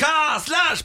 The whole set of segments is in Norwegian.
ja, slash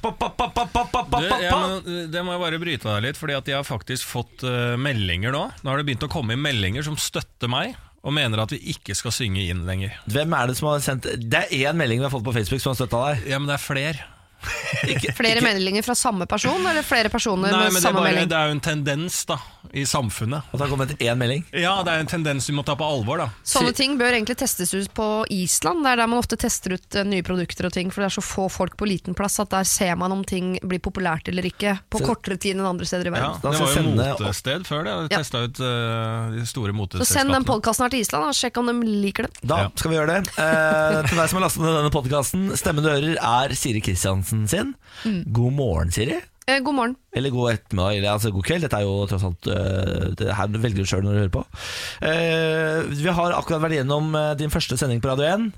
det må jeg bare bryte deg litt, Fordi at jeg har faktisk fått eh, meldinger nå. Nå har det begynt å komme inn meldinger som støtter meg, og mener at vi ikke skal synge inn lenger. Hvem er det som har sendt Det er én melding vi har fått på Facebook som har støtta deg. Ja, men det er flere. Flere meldinger fra samme person, eller flere personer Nei, med samme bare, melding? det er jo en tendens da i samfunnet. At det har kommet én melding. Ja, det er en tendens vi må ta på alvor. da Sånne ting bør egentlig testes ut på Island. Det er der man ofte tester ut eh, nye produkter og ting, for det er så få folk på liten plass at der ser man om ting blir populært eller ikke, på Så- kortere tid enn andre steder i verden. Ja, Det var jo motested før det. Ja. testa ut uh, de store Så send den moteselskapene. podkasten her til Island og sjekk om de liker det. Da Ja. skal vi gjøre det. Uh, til deg som har lastet ned denne podkasten, stemmen du hører er Siri Kristiansen sin. God morgen, Siri. Eh, god morgen. Eller god ettermiddag, eller altså god kveld. Dette er jo tross alt eh, Det her velger du sjøl når du hører på. Eh, vi har akkurat vært gjennom eh, din første sending på Radio 1.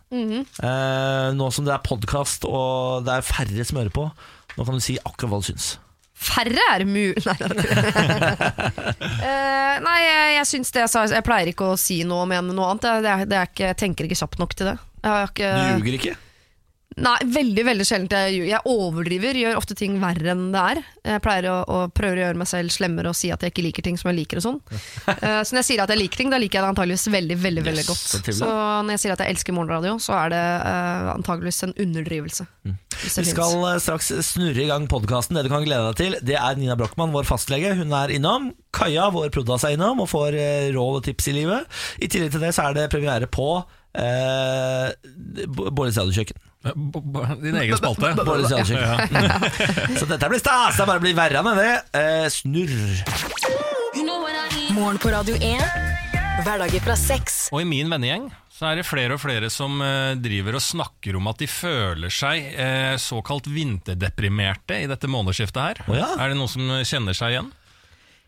Eh, nå som det er podkast og det er færre som hører på, nå kan du si akkurat hva du syns. Færre er mulig Nei, nei. Jeg, jeg syns det jeg sa Jeg pleier ikke å si noe om noe annet. Det er, det er ikke, jeg tenker ikke kjapt nok til det. Jeg har ikke, Du ljuger ikke? Nei, veldig veldig sjelden. Jeg, jeg overdriver, gjør ofte ting verre enn det er. Jeg pleier å, å prøve å gjøre meg selv slemmere og si at jeg ikke liker ting som jeg liker. og sånn uh, Så når jeg sier at jeg liker ting, da liker jeg det antageligvis veldig veldig, veldig Yes, godt. så. Så når jeg sier at jeg elsker morgenradio, så er det uh, antageligvis en underdrivelse. Mm. Vi skal eh, straks snurre i gang podkasten. Det du kan glede deg til, det er Nina Brochmann, vår fastlege. Hun er innom. Kaja, vår prodas, er innom og får råd og tips i livet. I tillegg til det så er det premiere på eh, Bårdis radiokjøkken. Din egen spalte. Bårlis radiokjøkken. så dette blir stas! Det er bare blir verre med det. Eh, snurr. Morgen på Radio 1. Hverdager fra seks. Og i min vennegjeng så er det flere og flere som eh, driver og snakker om at de føler seg eh, såkalt vinterdeprimerte i dette månedsskiftet her. Oh ja. Er det noen som kjenner seg igjen?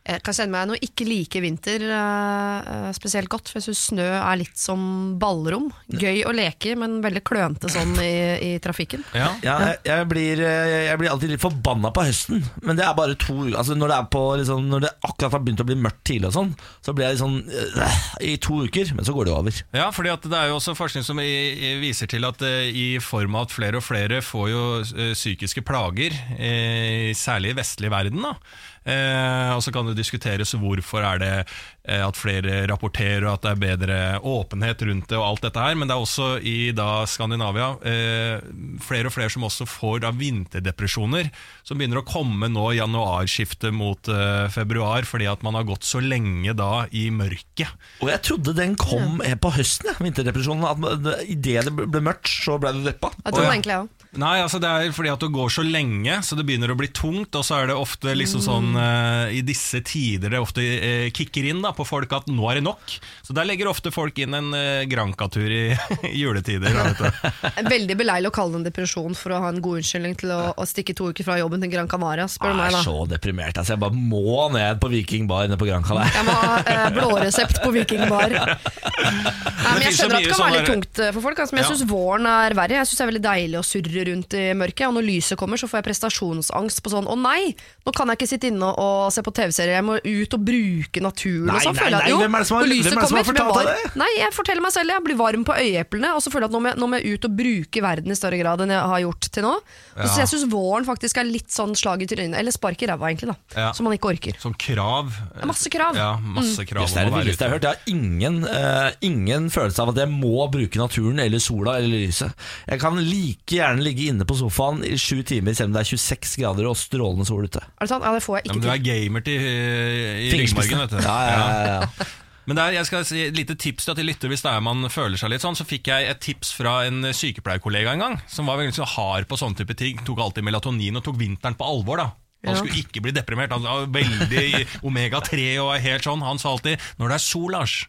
Jeg kan kjenne meg nå ikke like vinter eh, eh, spesielt godt, for jeg syns snø er litt som ballrom. Gøy å leke, men veldig klønete sånn i, i trafikken. Ja. Ja, jeg, jeg, blir, eh, jeg blir alltid litt forbanna på høsten, men det er bare to altså når, det er på, liksom, når det akkurat har begynt å bli mørkt tidlig, og sånn så blir jeg litt sånn øh, i to uker, men så går det over. Ja, fordi det er jo også forskning som viser til at eh, i form av at flere og flere får jo eh, psykiske plager, eh, særlig i vestlig verden. da. Eh, og så kan det diskuteres hvorfor er det at flere rapporterer og at det er bedre åpenhet rundt det og alt dette her, men det er også i da Skandinavia eh, flere og flere som også får da vinterdepresjoner, som begynner å komme nå i januarskiftet mot eh, februar, fordi at man har gått så lenge da i mørket. Og jeg trodde den kom eh, på høsten, ja, vinterdepresjonen. At idet det ble mørkt, så ble du deppa. Jeg tror Å, ja. egentlig jeg også. Nei, altså det er fordi at du går så lenge, så det begynner å bli tungt, og så er det ofte liksom sånn eh, i disse tider det ofte eh, kicker inn da, på folk at nå er det nok. Så der legger ofte folk inn en uh, Granca-tur i, i juletider. Da, vet du. Veldig beleilig å kalle det en depresjon for å ha en god unnskyldning til å, å stikke to uker fra jobben til Gran Canaria, spør meg. Jeg er da. så deprimert. Altså, jeg bare må ned på Viking bar nede på Gran Canaria. Jeg må ha uh, blåresept på Viking bar. Nei, men jeg skjønner at det kan være litt tungt eh, for folk. Altså, men jeg syns våren er verre. Jeg synes det er veldig deilig å surre rundt i mørket. Og når lyset kommer, så får jeg prestasjonsangst på sånn Å nei, nå kan jeg ikke sitte inne og se på TV-serier, jeg må ut og bruke naturen. Nei, nei, føler jeg at- jo, hvem er det som har- lyset hvem er det som har så fortalt deg det? Nei, jeg forteller meg selv. Jeg blir varm på øyeeplene, og så føler jeg at nå må jeg, nå må jeg ut og bruke verden i større grad enn jeg har gjort til nå. Ja. så jeg syns våren faktisk er litt sånn slag i trynet, eller spark i ræva, egentlig, da. Ja. Som man ikke orker. Som krav. masse krav. Ja, masse krav mm. det er det villeste jeg har hørt. Jeg har ingen, uh, ingen følelse av at jeg må bruke naturen eller sola eller lyset. Jeg kan like gjerne ligge inne på sofaen i sju timer selv om det er 26 grader og strålende sol ute. Er det sant? Ja, det får jeg Ja, ikke men du til. er gamer til, i i ryggmargen, vet du. Ja, ja, ja, ja. Men der, jeg skal si et lite tips til at de lytter hvis det er man føler seg litt sånn. Så fikk jeg et tips fra en sykepleierkollega en gang, som var veldig hard på sånne type ting. Tok alltid melatonin og tok vinteren på alvor. da Han skulle ikke bli deprimert. Han var veldig omega-3 og helt sånn. Han sa alltid 'når det er sol, Lars'.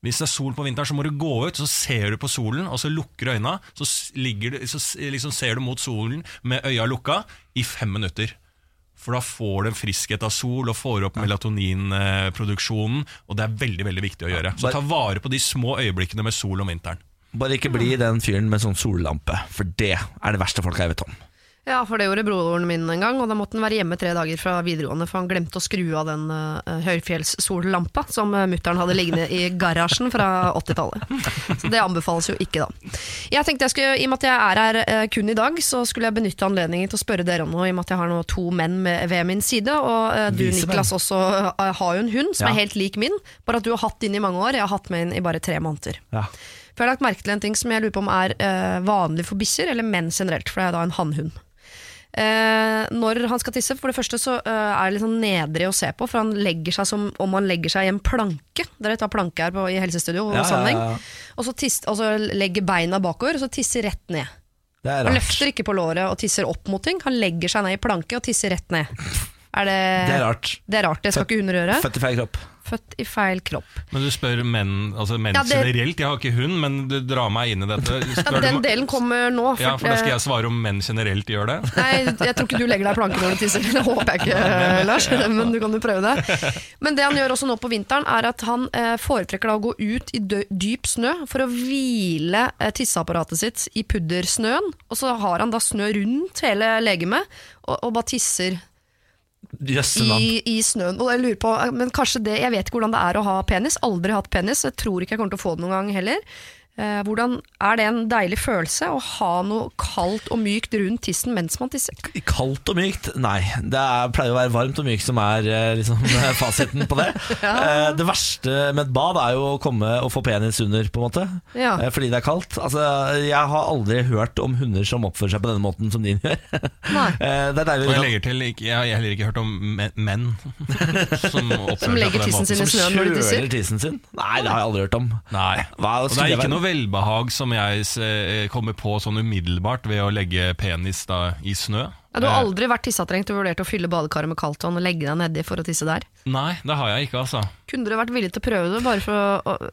Hvis det er sol på vinteren, så må du gå ut, så ser du på solen, og så lukker du øynene. Så, du, så liksom ser du mot solen med øya lukka i fem minutter. For da får du en friskhet av sol og får opp melatoninproduksjonen. Og det er veldig veldig viktig å gjøre. Så ta vare på de små øyeblikkene med sol om vinteren. Bare ikke bli den fyren med sånn sollampe, for det er det verste folka jeg vet om. Ja, for det gjorde broren min en gang, og da måtte han være hjemme tre dager fra videregående, for han glemte å skru av den uh, høyfjellssollampa som uh, mutter'n hadde liggende i garasjen fra 80-tallet. Så det anbefales jo ikke, da. Jeg tenkte jeg skulle, I og med at jeg er her uh, kun i dag, så skulle jeg benytte anledningen til å spørre dere om noe, i og med at jeg har nå to menn med, ved min side, og uh, du. Niklas også har jo en hund som Ja. er helt lik min, bare at du har hatt den i mange år, jeg har hatt med den i bare tre måneder. Ja. For jeg har lagt merke til en ting som jeg lurer på om er vanlig for bikkjer, eller menn generelt, for det er da en hannhund. Eh, når han skal tisse, for det første så eh, er det litt sånn nedrig å se på, for han legger seg som om han legger seg i en planke. Dere tar planke her på, i helsestudio Ja, ja, ja. Og så, tiss, og så legger beina bakover, og så tisser rett ned. Det Han løfter ikke på låret og tisser opp mot ting, han legger seg ned i planke og tisser rett ned. Er det, Det er rart. Det er rart, det skal ikke hunder gjøre. Født i feil kropp. Født i feil kropp. Men du spør menn, altså menn Ja, det- generelt. Jeg har ikke hund, men du drar meg inn i dette. Ja, den du, delen kommer nå. ja, for da skal jeg svare om menn generelt gjør det. Nei, jeg tror ikke du legger deg i planken når du tisser. Det håper jeg ikke, Lars. Men du kan jo prøve det. Men det han gjør også nå på vinteren, er at han eh, foretrekker da å gå ut i dyp snø for å hvile eh, tisseapparatet sitt i puddersnøen. Og så har han da snø rundt hele legemet, og, og bare tisser. I, i snøen. Og jeg lurer på, men kanskje det, Jeg vet ikke hvordan det er å ha penis. Aldri hatt penis. Jeg tror ikke jeg kommer til å få det noen gang heller. Eh, hvordan Er det en deilig følelse å ha noe kaldt og mykt rundt tissen mens man tisser? Kaldt og mykt? Nei. Det er, pleier å være varmt og mykt som er eh, liksom, fasiten på det. Eh, Det verste med et bad er jo å komme og få penis under, på en måte. Ja. Eh, Fordi det er kaldt. Altså, jeg har aldri hørt om hunder som oppfører seg på denne måten som din gjør. Nei. Eh, Det er deilig Og jeg liksom. legger til, jeg har heller ikke hørt om menn som oppfører Som seg på den tissen måten. sin i Som snøen når de tisser? kjøler tissen sin? Nei, det har jeg aldri hørt om. Nei. Hva Og det er ikke noe velbehag som jeg eh, kommer på sånn umiddelbart ved å legge penis da i snø. Ja, du har Eh, aldri vært tissetrengt og vurdert å fylle badekaret med kaldt vann og legge deg nedi for å tisse der? Nei, det har jeg ikke, altså. Kunne dere vært villig til å prøve det, bare for, å, å,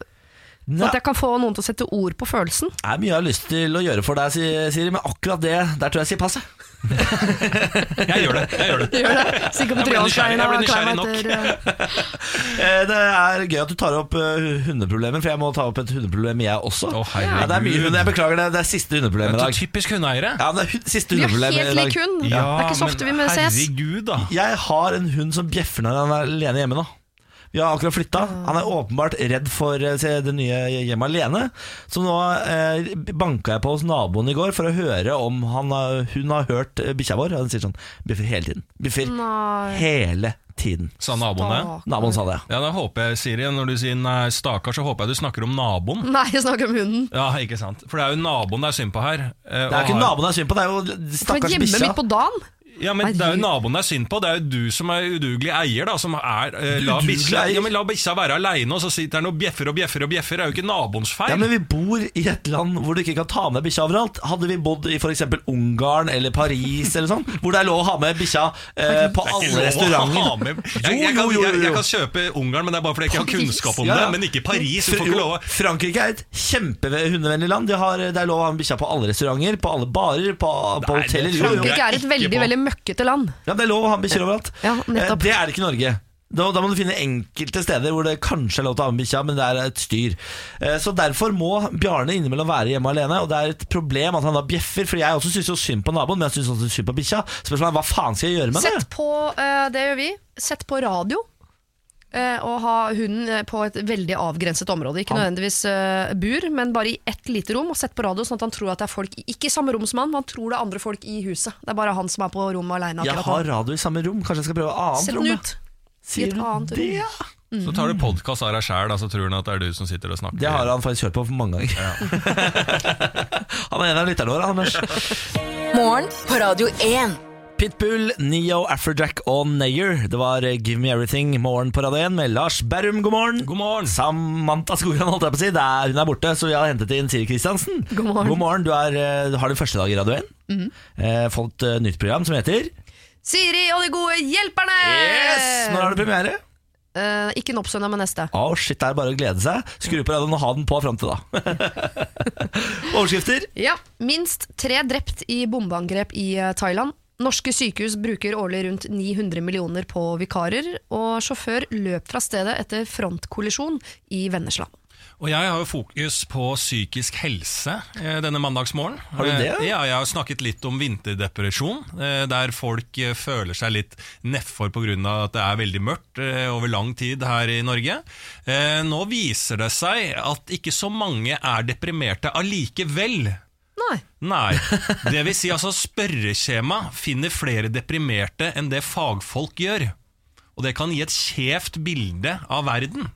for at jeg kan få noen til å sette ord på følelsen? det er mye jeg har lyst til å gjøre for deg, Siri, men akkurat det, der tror jeg jeg sier passe. Jeg gjør det. jeg gjør det Gjør det? Sikkert på Jeg ble nysgjerrig- jeg ble nysgjerrig nok. Eh, Det er gøy at du tar opp eh, hundeproblemer, for jeg må ta opp et hundeproblem, jeg også. Oh, ja, det er mye hund, jeg beklager det, det er siste hundeproblem i dag. typisk hundeeiere. Ja, det er siste Vi er helt lik hund. Ja, det er ikke så ofte vi ses. herregud, da. Jeg har en hund som bjeffer når han er alene hjemme nå. Vi har akkurat flytta. Han er åpenbart redd for eh, se, det nye hjemmet alene. Så nå eh, banka jeg på hos naboen i går for å høre om han har, hun har hørt eh, bikkja vår. Og hun sier sånn Biffer hele tiden. Biffer hele tiden. Sa naboen det? Naboen sa det. Ja, da håper jeg, Siri, når du sier nei, stakkar, så håper jeg du snakker om naboen. Nei, jeg snakker om hunden. Ja, ikke sant? For det er jo naboen det er synd på her. eh, Det er ikke har- naboen det er synd på, det er jo stakkars hjemme hjemmet midt på dagen? Ja, men Det er jo naboen det er synd på. Det er jo du som er udugelig eier, da. Som er, eh, la bikkja ja, men la bikkja være aleine, og så sitter han og bjeffer og bjeffer og bjeffer. Det er jo ikke naboens feil. Ja, men Vi bor i et land hvor du ikke kan ta med bikkja overalt. Hadde vi bodd i f.eks. Ungarn eller Paris, eller sånn hvor det er lov å ha med bikkja eh, på alle restauranter Jeg, jeg, kan, jeg, jeg kan kjøpe Ungarn, men det er bare fordi jeg ikke har kunnskap om Ja, ja. det. Men ikke Paris. Du får ikke lov Frankrike er et kjempehundevennlig land. De har, det er lov å ha med bikkja på alle restauranter, på alle barer, på, på hoteller. Frankrike er et veldig veldig møkkete land. Ja, det er lov å ha bikkjer overalt. Ja, Eh, nettopp. det er det ikke i Norge. Da, da må du finne enkelte steder hvor det kanskje er lov til å ha med bikkja, men det er et styr. Eh, Så derfor må Bjarne innimellom være hjemme alene, og det er et problem at han da bjeffer. For jeg også syns synd på naboen, men jeg syns også synd på bikkja. Spørsmålet er hva faen skal jeg gjøre med det? Sett på, eh, det gjør vi, sett på radio. Eh, Og ha hunden eh, på et veldig avgrenset område. Ikke nødvendigvis eh, bur, men bare i ett lite rom. Og sett på radio sånn at han tror at det er folk Ikke i samme rom som han, men han tror det er andre folk i huset. Det er bare han som er på rommet aleine Jeg har radio i samme rom, kanskje jeg skal prøve annet Sett den rom? ut. Sier et du annet rom. ja? Så tar du podkast av deg sjæl, så tror han at det er du som sitter og snakker. Det har han faktisk hørt på for mange ganger. han er en av lytterne våre, Anders. Morgen på Radio 1. Pitbull, Neo, Afrojack og Nayer. Det var eh, Give Me Everything morgen på Radio 1 med Lars Berrum, god morgen. God morgen. Samantha Skogran, holdt jeg på å si. Det er, hun er borte, så vi har hentet inn Siri Kristiansen. God morgen. Du, er, eh, du har din første dag i Radio 1. Mhm. eh, fått et nytt program som heter Siri og de gode hjelperne! Yes! Når har du premiere? Uh, ikke nå på søndag, men neste. Oh, shit, det er bare å glede seg. Skru på radioen og ha den på fram til da. Overskrifter. Ja, Minst tre drept i bombeangrep i eh, Thailand. Norske sykehus bruker årlig rundt 900 millioner på vikarer, og sjåfør løp fra stedet etter frontkollisjon i Vennesla. Og jeg har jo fokus på psykisk helse eh, denne mandagsmorgenen. Har du det? Eh, Ja, jeg har snakket litt om vinterdepresjon, eh, der folk eh, føler seg litt nedfor pga. at det er veldig mørkt eh, over lang tid her i Norge. Eh, Nå viser det seg at ikke så mange er deprimerte allikevel. Nei. Nei. Det vil si altså spørreskjema finner flere deprimerte enn det fagfolk gjør. Og det kan gi et skjevt bilde av verden.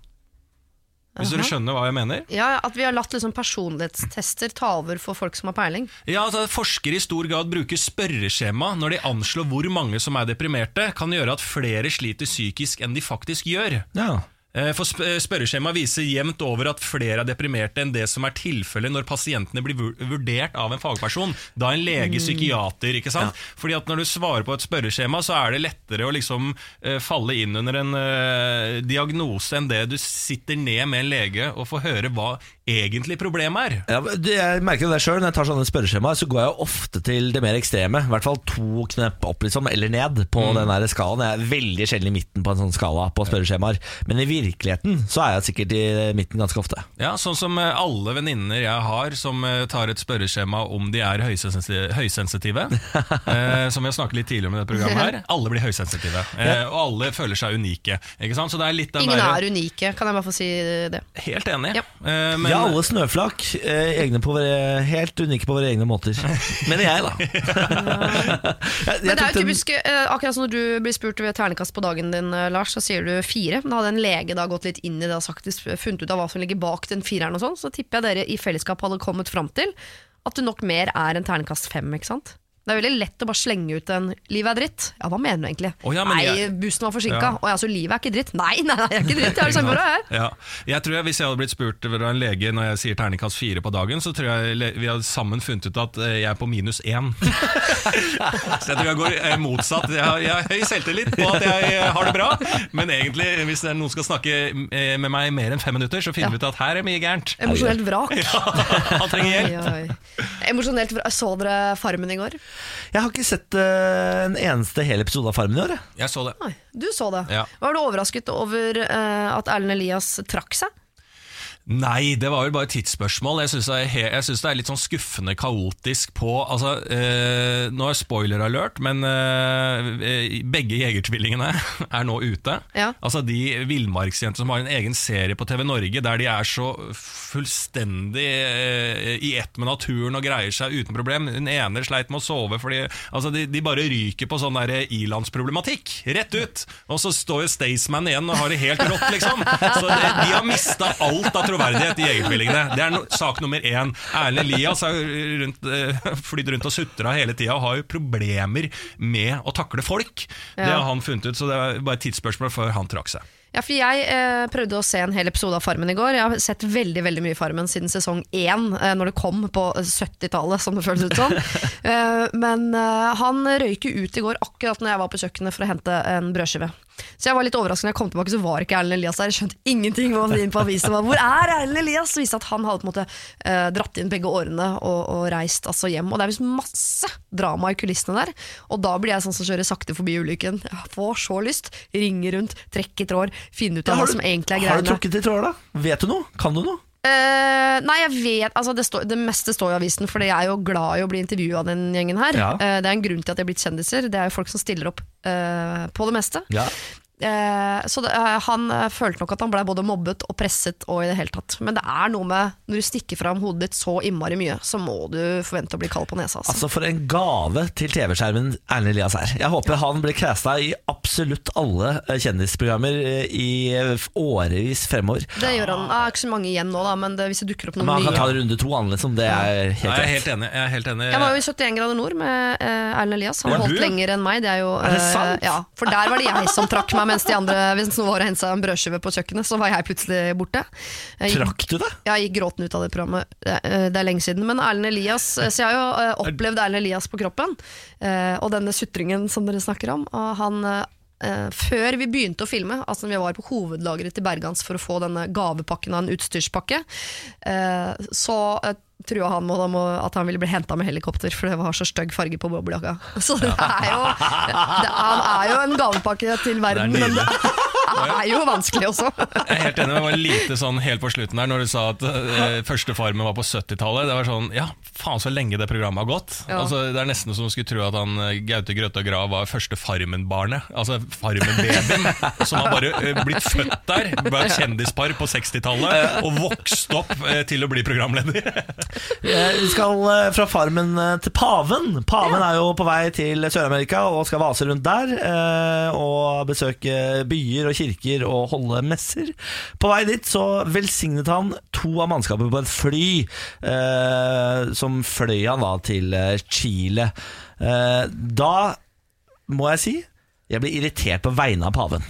Hvis dere skjønner hva jeg mener? Ja, At vi har latt liksom personlighetstester ta over for folk som har peiling. Ja, altså Forskere i stor grad bruker spørreskjema når de anslår hvor mange som er deprimerte, kan gjøre at flere sliter psykisk enn de faktisk gjør. Ja. Eh, For Spørreskjemaet spørreskjema viser jevnt over at flere er deprimerte enn det som er tilfellet når pasientene blir vurdert av en fagperson. Da en lege, psykiater. ikke sant? Fordi at Når du svarer på et spørreskjema, så er det lettere å liksom eh, falle inn under en eh, diagnose enn det du sitter ned med en lege og får høre hva egentlig problemet er. Ja, jeg merker jo det selv, Når jeg tar sånne spørreskjemaer, så går jeg ofte til det mer ekstreme. I hvert fall to knep opp liksom, eller ned på den der skalaen. Jeg er veldig sjelden i midten på en sånn skala på spørreskjemaer. Men i virkeligheten så er jeg sikkert i midten ganske ofte. Ja, Sånn som eh, alle venninner jeg har som eh, tar et spørreskjema om de er høysensitive, høysensitive eh, Som vi har snakket litt tidligere om i dette programmet her. Alle blir høysensitive. Eh, og alle føler seg unike. Ikke sant? Så det er litt den Ingen der- er unike, kan jeg bare få si det. Helt enig. Ja. Eh, men, ja, alle snøflak. Eh, egne på våre, helt unike på våre egne måter. Mener jeg, da. jeg, jeg Men det er jo typisk, eh, akkurat som når du blir spurt ved ternekast på dagen din, eh, Lars, så sier du fire. Men hadde en lege da gått litt inn i det og sagt, funnet ut av hva som ligger bak den fireren, og sånn, så tipper jeg dere i fellesskap hadde kommet fram til at du nok mer er en ternekast fem. ikke sant? Det er veldig lett å bare slenge ut en 'livet er dritt'. Ja, hva mener du egentlig? Oh, ja, nei, jeg- bussen var forsinka. Ja. Oh, ja, så livet er ikke dritt? Nei, nei, nei, jeg er ikke dritt. Jeg har det samme jeg. Ja. Jeg tror jeg, Hvis jeg hadde blitt spurt av en lege når jeg sier terningkast fire på dagen, så tror jeg vi hadde sammen funnet ut at eh, jeg er på minus én. så jeg tror jeg går eh, motsatt. Jeg har, jeg har høy selvtillit på at jeg eh, har det bra, men egentlig, hvis noen skal snakke med meg i mer enn fem minutter, så finner vi ut at her er mye gærent. Emosjonelt vrak. Han trenger hjelp. Emosjonelt vrak. Så dere Farmen i går? Jeg har ikke sett uh, en eneste hel episode av Farmen i år. jeg. Jeg så det. Nei, du så det. Ja. Var du overrasket over uh, at Erlend Elias trakk seg? Nei, det var vel bare et tidsspørsmål. Jeg syns det, he- jeg synes det er litt sånn skuffende kaotisk på altså, eh, Nå er spoiler alert, men eh, begge jegertvillingene er nå ute. Ja. Altså De villmarksjentene som har en egen serie på TV Norge der de er så fullstendig eh, i ett med naturen og greier seg uten problem. Den ene sleit med å sove fordi altså, de, de bare ryker på sånn der ilandsproblematikk. Rett ut! Og så står jo Staysman igjen og har det helt rått, liksom. Så de, de har mista alt av troverdighet i Jegertvillingene. Det er no, sak nummer én. Erlend Elias har rundt, eh, flydd rundt og sutra hele tida og har jo problemer med å takle folk. Det har han funnet ut, så det er bare et tidsspørsmål før han trakk seg. Ja, for Jeg eh, prøvde å se en hel episode av Farmen i går. Jeg har sett veldig veldig mye Farmen siden sesong én, eh, når det kom på 70-tallet, som det føles ut som. eh, men eh, han røyk jo ut i går akkurat når jeg var på kjøkkenet for å hente en brødskive. Så jeg var litt overrasket når jeg kom tilbake, så var ikke Erlend Elias der. Jeg skjønte ingenting hva inn på avisen var. Hvor er Erlend Elias? Så viste at han hadde på en måte eh, dratt inn begge årene og, og reist altså hjem. Og det er visst masse drama i kulissene der. Og da blir jeg sånn som kjører sakte forbi ulykken. Jeg får så lyst. Ringe rundt, trekke i tråd, finne ut av hva som egentlig er Har du trukket i tråder, da? Vet du noe? Kan du noe? Eh, nei, jeg vet altså det, står- det meste står i avisen, for jeg er jo glad i å bli intervjua av den gjengen her. Ja. Uh, det er en grunn til at de er blitt kjendiser. Det er jo folk som stiller opp uh, på det meste. Ja. Eh, så det, eh, han eh, følte nok at han ble både mobbet og presset og i det hele tatt. Men det er noe med når du stikker fram hodet ditt så innmari mye, så må du forvente å bli kald på nesa. Altså. Altså For en gave til TV-skjermen Erlend Elias er. Jeg håper han blir casta i absolutt alle kjendisprogrammer i årevis fremover. det gjør han. Det er ikke så mange igjen nå, da, men det, hvis det dukker opp noen Men han kan ta nye det runde to, han liksom. Det er helt Ja, jeg er helt enig. Jeg er helt enig. Jeg var jo i 71 grader nord med Erlend Elias. Han holdt ja? lenger enn meg. Det er jo Er det sant? ja, For der var det jeg som trakk meg, mens de andre Hvis noen var og hensa en brødskive på kjøkkenet, så var jeg plutselig borte. Jeg gikk, Trakk du det? jeg gikk gråten ut av det programmet. Det, eh, det er lenge siden. Men Erlend Elias eh, Så jeg har jo eh, opplevd Erlend Elias på kroppen, og denne sutringen som dere snakker om. Og han før vi begynte å filme, altså når vi var på hovedlageret til Bergans for å få denne gavepakken av en utstyrspakke, så trua han med at han ville bli henta med helikopter, for det var så stygg farge på boblejakka. Så det er jo det, Han er jo en gavepakke til verden, Det men det er jo vanskelig også. Jeg er helt enig, det var lite sånn helt på slutten der Når du sa at eh, første Farmen var på 70-tallet Det var sånn, ja, faen så lenge det programmet har gått Ja. altså, Det er nesten som du skulle tro at han eh, Gaute Grøtta Grav var første Farmen-barnet Altså Farmen-babyen Som har bare eh, blitt født der Bare et kjendispar på 60-tallet Og vokst opp eh, til å bli programleder Vi skal eh, fra farmen eh, til paven. Paven er jo på vei til Sør-Amerika og skal vase rundt der. eh, Og besøke byer og kirker og holde messer. På vei dit så velsignet han to av mannskapet på et fly, som fløy han da til Chile. Da må jeg si jeg blir irritert på vegne av paven.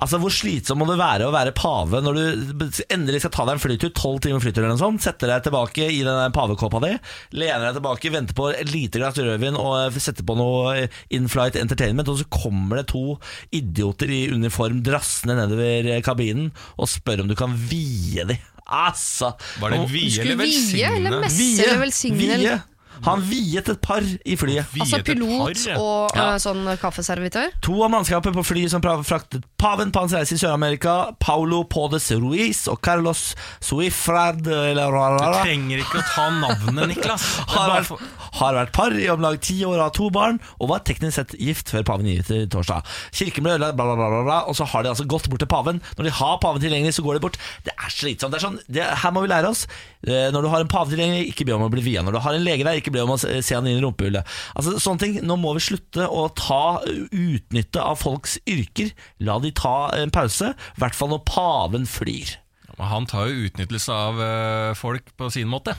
Altså Hvor slitsom må det være å være pave når du endelig skal ta deg en flytur, tolv timer flytur eller noe sånt, setter deg tilbake i den pavekåpa di, lener deg tilbake, venter på et lite glass rødvin og setter på noe in-flight entertainment, og så kommer det to idioter i uniform drassende nedover kabinen og spør om du kan vie dem. Altså Var det vie eller velsigne? vie eller messe eller velsigne? vie. Han viet et par i flyet. Altså pilot par, ja. og Ja. eh, sånn kaffeservitør? To av mannskapet på flyet som fraktet paven på hans reise i Sør-Amerika, Paulo Podes Ruiz og Carlos Suifrad Du trenger ikke å ta navnet, Niklas har, vært, har vært par i om lag ti år av har to barn, og var teknisk sett gift før paven gikk til torsdag. Kirken ble ødelagt, bla, bla, bla, bla, bla, og så har de altså gått bort til paven. Når de har paven tilgjengelig, så går de bort. Det er slitsomt. Det er sånn, det, her må vi lære oss. Eh, Når du har en pave tilgjengelig, ikke be om å bli via. Når du har en lege der, ikke ble om å se han inn i rumpehullet. Altså, sånne ting. Nå må vi slutte å ta utnytte av folks yrker. La de ta en pause, i hvert fall når paven flyr. Men Han tar jo utnyttelse av eh, folk på sin måte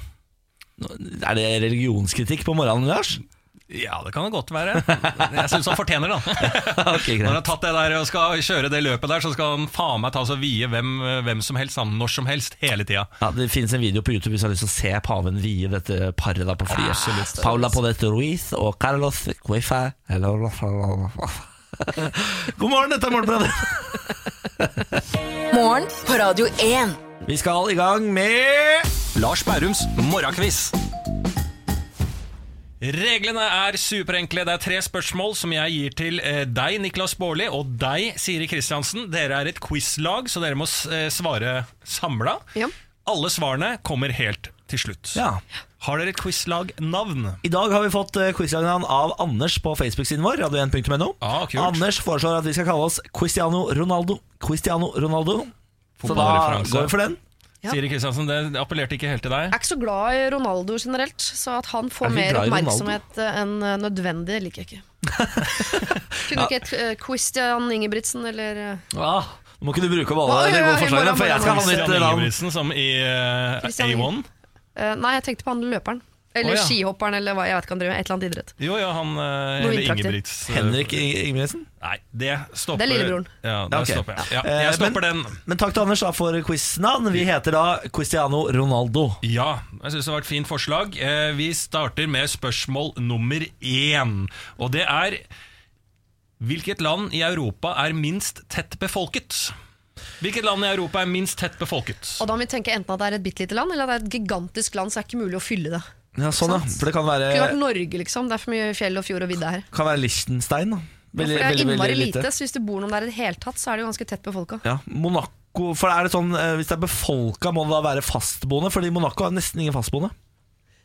Er det religionskritikk på morgenen, Lars? Ja, det kan det godt være Jeg synes han fortjener det okay. Når han har tatt det der og skal kjøre det løpet der, så skal han faen meg ta og vie hvem, hvem som helst, sammen, når som helst, hele tida. Ja, Det finnes en video på YouTube hvis du har lyst til å se paven vie dette paret på flyet. Absolutt. Paula Podette Ruiz og Carlos Cuefa God morgen, dette er Morgenbladet. Morgen på Radio 1. Vi skal i gang med Lars Bærums morgenkviss. Reglene er superenkle. Det er tre spørsmål som jeg gir til eh, deg, Niklas Baarli, og deg, Siri Kristiansen. Dere er et quizlag, så dere må eh, svare samla. Ja. Alle svarene kommer helt til slutt. Ja. Har dere et quizlag-navn? I dag har vi fått eh, quizlagnavn av Anders på Facebook-siden vår. Radio1.no. Ah. Anders foreslår at vi skal kalle oss Cristiano Ronaldo. Cristiano Ronaldo. Så da går vi for den. Ja. Siri Kristiansen, det appellerte ikke helt til deg. Jeg er ikke så glad i Ronaldo generelt, så at han får mer oppmerksomhet eh, enn eh, nødvendig, liker jeg ikke. Kunne ikke et uh, Christian Ingebrigtsen eller Ah, nå må ikke du bruke opp alle de gode forslagene, for jeg skal ha litt Christian. Ingebrigtsen som i uh, A1. Uh, Nei, jeg tenkte på han løperen. Eller oh, ja. skihopperen, eller hva jeg vet ikke han driver med. Et eller annet idrett. Jo, ja, han eh, eller. Ingebrigts Henrik Henrik Nei, Ingebrigtsen. det stopper Det er lillebroren. Ja, det okay. stopper jeg. Ja, Eh, jeg stopper men, den. Men takk til Anders da for quiznavn. Vi heter da Cristiano Ronaldo. Ja, jeg syns det var et fint forslag. Eh, vi starter med spørsmål nummer én. Og det er Hvilket land i Europa er minst tett befolket? Hvilket land i Europa er minst tett befolket? Og da må vi tenke enten at det er et bitte lite land, eller at det er et gigantisk land, så er det ikke mulig å fylle det. Ja, sånn ja. For det kan Det kunne vært være, Norge, liksom. Det er for mye fjell og fjord og vidde her. kan være Liechtenstein. da Ja, Veldig, for det er innmari lite. Så hvis du bor noen der i det hele tatt, så er det jo ganske tett befolka. Ja, Monaco For er det sånn eh, Hvis det er befolka, må det da være fastboende? Fordi Monaco har nesten ingen fastboende.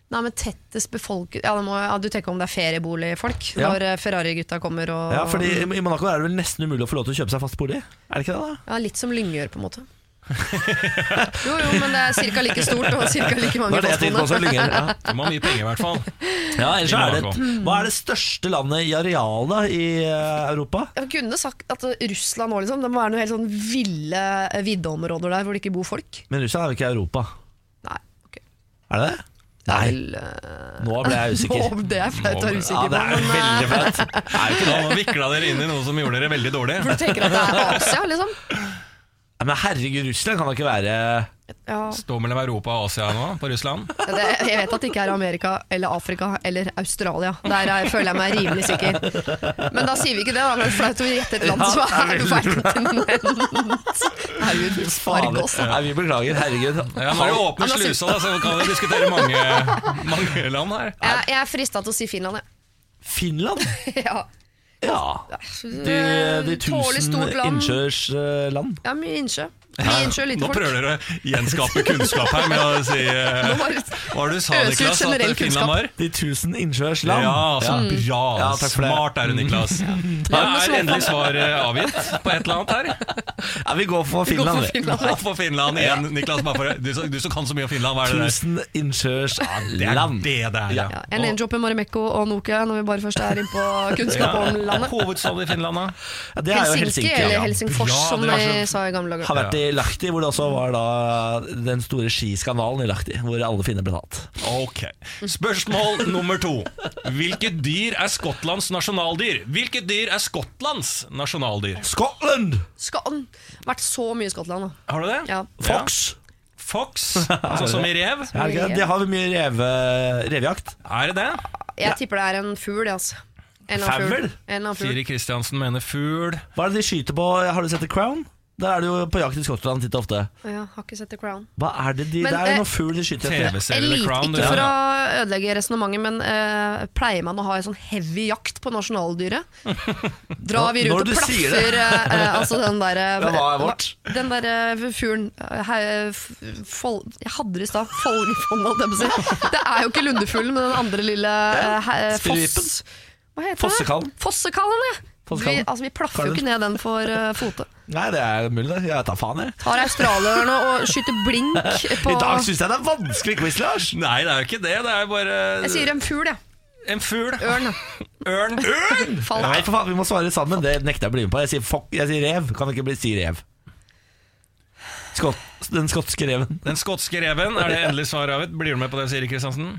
Nei, men tettest befolket ja, må, ja, Du tenker om det er ferieboligfolk Ja. når eh, Ferrari-gutta kommer og Ja, fordi i i Monaco er det vel nesten umulig å få lov til å kjøpe seg fast bolig? Er det ikke det? da? Ja, Litt som Lyngør, på en måte. jo, jo, men det er ca. like stort og ca. like mange det fastboende. Ja. De har mye penger, i hvert fall. Ja, ellers er det, Hva er det største landet i areal da i eh, Europa? Jeg kunne sagt at Russland òg, liksom. Det må være noen helt sånn ville eh, viddeområder der hvor det ikke bor folk. Men Russland er jo ikke i Europa. Nei, ok. Er det Nei, eh, nå ble jeg usikker. Nå, det er flaut å være Ja, usikker det på. Men, veldig flaut. Det er ikke det. Nå vikla dere inn i noe som gjorde dere veldig dårlig. for du tenker at det er Asia, liksom? Men herregud, Russland kan da ikke være Ja, Stå mellom Europa og Asia nå, på Russland. det, jeg vet at det ikke er Amerika eller Afrika eller Australia. Der er, føler jeg meg rimelig sikker. Men da sier vi ikke det, da. Det er flaut å gjette et land Ja, som er er verdenskontinent. Herregud, farg også. Nei, vi beklager. Herregud. Ja, Når du åpner Ja, slusa, da, så kan vi diskutere mange, mange land her. Jeg, jeg er frista til å si Finland, jeg. Finland? Ja. Ja. De, de tusen innsjøers eh, land. Ja, mye innsjø. Lite Nå prøver dere å gjenskape kunnskap her med å si uh, Hva var det du sa, Niklas? At generell Finland var? De tusen innsjøers land. Ja, så bra. Ja, takk for det. Smart er du, Niklas. Ja, er endelig svar eh, avgitt på et eller annet her? Ja, vi går for Finland. Vi går for. Finland. Gå for Finland igjen, Niklas. Bare for, du, du som kan så mye om Finland, hva er det der? Tusen innsjøers Det er det det er, ja. ja, Jeg name-dropper Marimekko og Nokia når vi bare først er inne på kunnskap om landet. Hovedstaden i Finland, da? Ja, det er jo Helsinki, Helsinki. eller Ja. Helsingfors, Ja, som vi sa i gamle dager. Har vært i Lahti, hvor det også var da den store skiskandalen i Lahti. Hvor alle finner ble tatt. Ok. Spørsmål nummer to. Hvilket dyr er Skottlands nasjonaldyr? Hvilket dyr er Skottlands nasjonaldyr? Scotland! Skottland. vært så mye i Skottland, da. Har du det? Ja. Fox! Fox, altså som i rev. Det? De har mye reve, revejakt. Er det det? Jeg tipper det er en fugl, det, altså. Fugl. Siri Kristiansen mener fugl. Hva er det de skyter på? Har du sett The Crown? Der er du jo på jakt i Skottland titt og ofte. Ja, har ikke sett The Crown. Hva er det de Men, Det er jo noen noe fugl de skyter etter. TV-serien The Elite, Crown. ikke for å ødelegge resonnementet, men uh, pleier man å ha en sånn heavy jakt på nasjonaldyret? Drar vi rundt og plaffer uh, eh, altså den derre er vårt? Den derre fuglen eh, Jeg hadde det i stad. Folgefond, holdt jeg på å si. Det er jo ikke lundefuglen, men den andre lille uh, foss... Hva heter Fossekallen. det? Fossekallen, ja. Vi, altså, vi plaffer jo ikke ned den for uh, fote. Nei, det er mulig, det. Jeg tar faen, jeg. Tar australierne og skyter blink på I dag syns jeg det er vanskelig quiz, Lars. Nei, det er jo ikke det. Det er bare Jeg sier en fugl, jeg. en fugl. Ørn. Ørn. Fall. Nei, for faen, vi må svare sammen. Det nekter jeg å bli med på. Jeg sier, fuck, jeg sier rev. Kan ikke bli si rev. Skott, den skotske reven. Den skotske reven, er det endelig svar avgitt? Blir du med på det, Siri Kristiansen?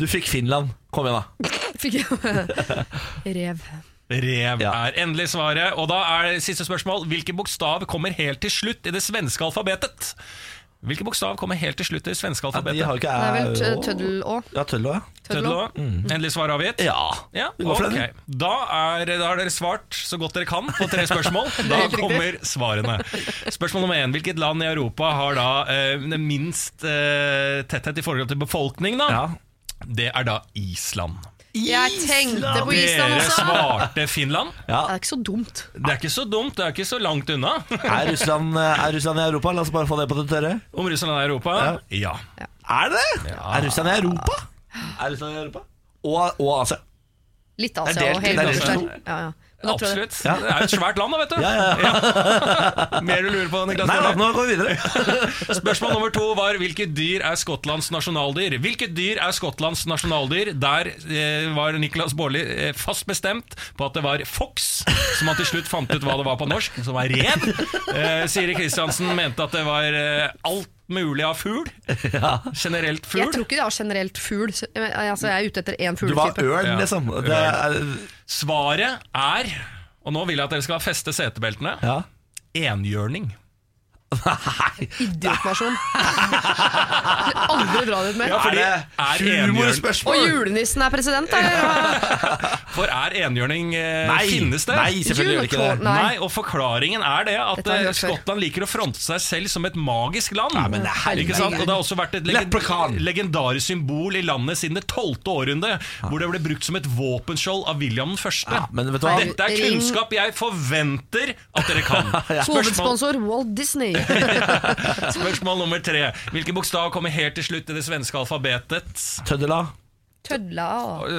Du fikk Finland. Kom igjen, da. Fikk jeg Rev. Rev Ja. er endelig svaret. Og da er siste spørsmål Hvilken bokstav kommer helt til slutt i det svenske alfabetet? Hvilken bokstav kommer helt til slutt i det svenske Ja, de alfabetet? har jo ikke Det er vel tøddelå. Ja, tøddel òg, ja. Tøddel også? Endelig svar avgitt? Ja. Ja, Vi går for ok. Da, er, da har dere svart så godt dere kan på tre spørsmål. Da kommer svarene. Spørsmål nummer én. Hvilket land i Europa har da eh, minst eh, tetthet i forhold til befolkning? da? ja. Det er da Island. Jeg tenkte på Island Dere også. svarte Finland. Det er ikke så dumt. Det er ikke så dumt, det er ikke så langt unna. Er Russland, er Russland i Europa? La oss bare få det på det tørre. Om Russland er Europa? Ja. Er det det? Er Russland i Europa? Er Russland i Europa? Og, og Asia. Litt Det er Asia delt, og helt det er delt. Ja, ja. Absolutt. Det er jo et svært land, da, vet du. Ja, ja, ja. Mer du lurer på, Niklas? Nei da, nå går vi videre. Spørsmål nummer to var hvilket dyr er Skottlands nasjonaldyr? Hvilket dyr er Skottlands nasjonaldyr? Der eh, var Niklas Baarli eh, fast bestemt på at det var fox, som han til slutt fant ut hva det var på norsk, som var rev. Eh, Siri Kristiansen mente at det var eh, alt mulig av fugl. Generelt Jeg tror ikke det er generelt fugl. Altså, jeg er ute etter én Du var fugletype. ørn, Ja. liksom. Det er, Svaret er, og nå vil jeg at dere skal feste setebeltene, ja. enhjørning. Nei, Idiotnasjon. Aldri dra dit mer. Ja, fordi er enhjørn... Og julenissen er president, da. For er enhjørning eh, Nei, finnes det? nei, selvfølgelig gjør ikke det. Nei. Nei, og forklaringen er det at eh. Skottland liker å fronte seg selv som et magisk land. Nei, men det er ikke sant? Og det har også vært et legend legendarisk symbol i landet siden det tolvte århundre, hvor det ble brukt som et våpenskjold av William den første. Ja, men vet du hva? Dette er kunnskap jeg forventer at dere kan. Hovedsponsor Walt Disney. spørsmål nummer tre. Hvilken bokstav kommer helt til slutt i det svenske alfabetet? Tøddela. Tødla.